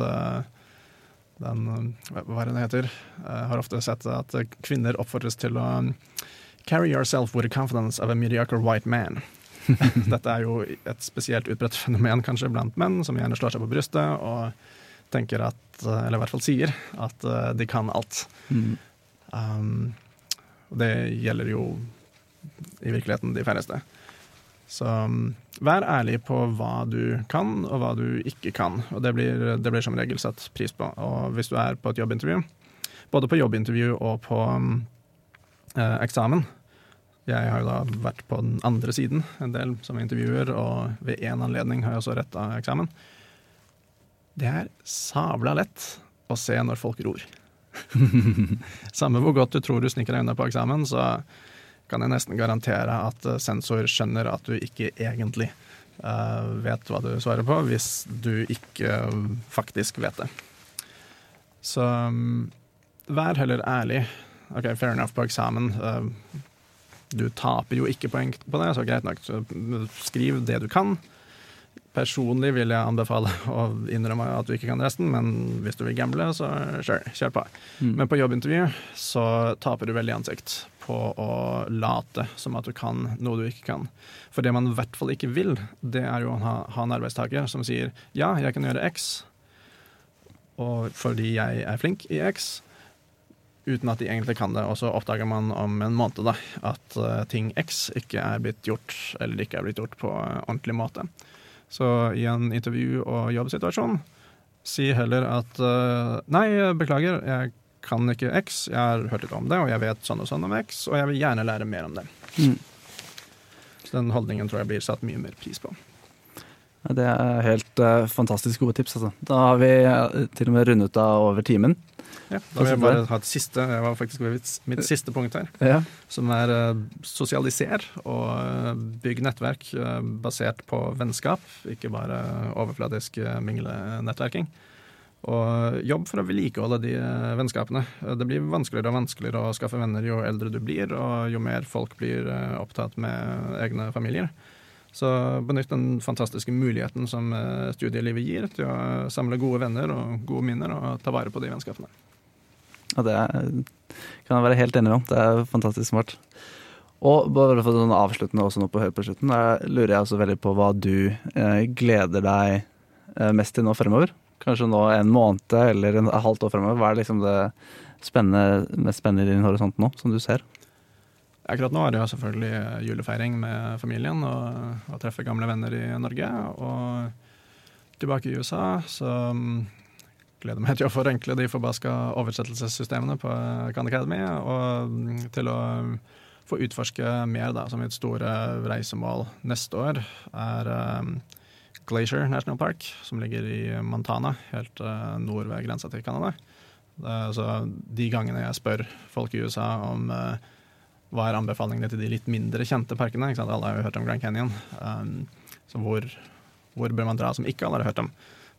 den Hva er det det heter? Jeg har ofte sett at kvinner oppfordres til å Carry yourself with the confidence of a mediocre white man. [laughs] Dette er jo et spesielt utbredt fenomen kanskje blant menn, som gjerne slår seg på brystet og tenker at, eller i hvert fall sier, at uh, de kan alt. Mm. Um, og det gjelder jo i virkeligheten de færreste. Så um, vær ærlig på hva du kan, og hva du ikke kan. Og det blir, det blir som regel satt pris på. Og hvis du er på et jobbintervju, både på jobbintervju og på um, eh, eksamen. Jeg har jo da vært på den andre siden en del som intervjuer, og ved én anledning har jeg også retta eksamen. Det er sabla lett å se når folk ror. [laughs] Samme hvor godt du tror du sniker deg unna på eksamen, så kan jeg nesten garantere at eh, sensor skjønner at du ikke egentlig uh, vet hva du svarer på, hvis du ikke faktisk vet det. Så um, vær heller ærlig OK, fair enough på eksamen. Uh, du taper jo ikke poeng på det, så greit nok. Så skriv det du kan. Personlig vil jeg anbefale å innrømme at du ikke kan resten, men hvis du vil gamble, så sure, kjør på. Mm. Men på jobbintervju så taper du veldig ansikt på å late som at du kan noe du ikke kan. For det man i hvert fall ikke vil, det er jo å ha, ha en arbeidstaker som sier ja, jeg kan gjøre X, og fordi jeg er flink i X, uten at de egentlig kan det. Og så oppdager man om en måned da, at uh, ting X ikke er blitt gjort, eller ikke er blitt gjort på uh, ordentlig måte. Så i en intervju- og jobbsituasjon, si heller at uh, nei, beklager, jeg kan ikke X, jeg har hørt litt om det, og jeg vet sånn og sånn om X, og jeg vil gjerne lære mer om det. Mm. Så den holdningen tror jeg blir satt mye mer pris på. Det er helt uh, fantastisk gode tips. Altså. Da har vi uh, til og med rundet av over timen. Ja, da vil jeg bare ha et siste, jeg var faktisk mitt, siste punkt her. Ja. som er uh, sosialiser og uh, bygg nettverk uh, basert på vennskap, ikke bare overfladisk minglenettverking. Og jobb for å vedlikeholde de vennskapene. Det blir vanskeligere og vanskeligere å skaffe venner jo eldre du blir, og jo mer folk blir opptatt med egne familier. Så benytt den fantastiske muligheten som studielivet gir til å samle gode venner og gode minner, og ta vare på de vennskapene. Ja, det kan jeg være helt enig om. Det er fantastisk smart. Og bare for sånn avsluttende også nå på Hør på slutten, lurer jeg også veldig på hva du eh, gleder deg eh, mest til nå fremover. Kanskje nå en måned eller en halvt år fremover. Hva er liksom det spennende, mest spennende i din horisont nå, som du ser? Akkurat nå er det jo selvfølgelig julefeiring med familien og å treffe gamle venner i Norge. Og tilbake i USA, så mm, gleder meg til å forenkle de forbaska oversettelsessystemene på Khan Academy, og mm, til å få utforske mer, da. som mitt store reisemål neste år er um, Glacier National Park, som ligger i Montana, helt uh, nord ved grensa til Canada. Så de gangene jeg spør folk i USA om uh, hva er anbefalingene til de litt mindre kjente parkene? Alle har jo hørt om Grand Canyon. Um, så hvor, hvor bør man dra som ikke alle har hørt om?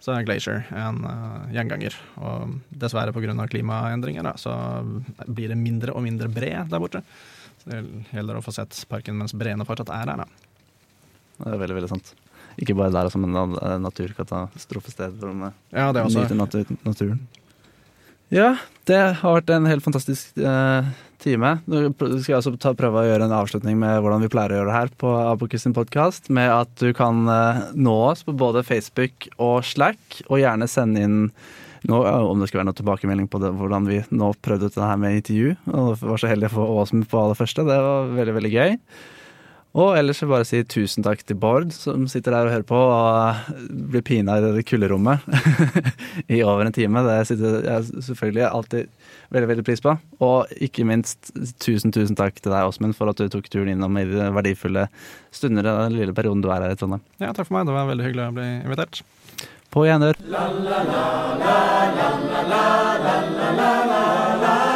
Så er Glacier en uh, gjenganger. Og dessverre pga. klimaendringer da, så blir det mindre og mindre bre der borte. Så det gjelder å få sett parken mens breene fortsatt er der. Da. Det er veldig, veldig sant. Ikke bare der som en eh, naturkatastrofested hvor Ja, det er også. nyter natur, naturen. Ja, det har vært en helt fantastisk eh, time. Nå skal jeg også ta, prøve å gjøre en avslutning med hvordan vi pleier å gjøre det her på Abokus sin podkast, med at du kan eh, nå oss på både Facebook og Slack, og gjerne sende inn nå, om det skal være noen tilbakemelding på det, hvordan vi nå prøvde ut det her med intervju. Og var så heldig å få oss på aller første. Det var veldig, veldig gøy. Og ellers vil jeg bare si tusen takk til Bård, som sitter der og hører på og blir pina i det kulderommet i over en time. Det sitter jeg selvfølgelig alltid veldig veldig pris på. Og ikke minst tusen tusen takk til deg, Åsmund, for at du tok turen innom i de verdifulle stunder og den lille perioden du er her i Trondheim. Ja, takk for meg. Det var veldig hyggelig å bli invitert. På gjenhør. La la la la la la la la la la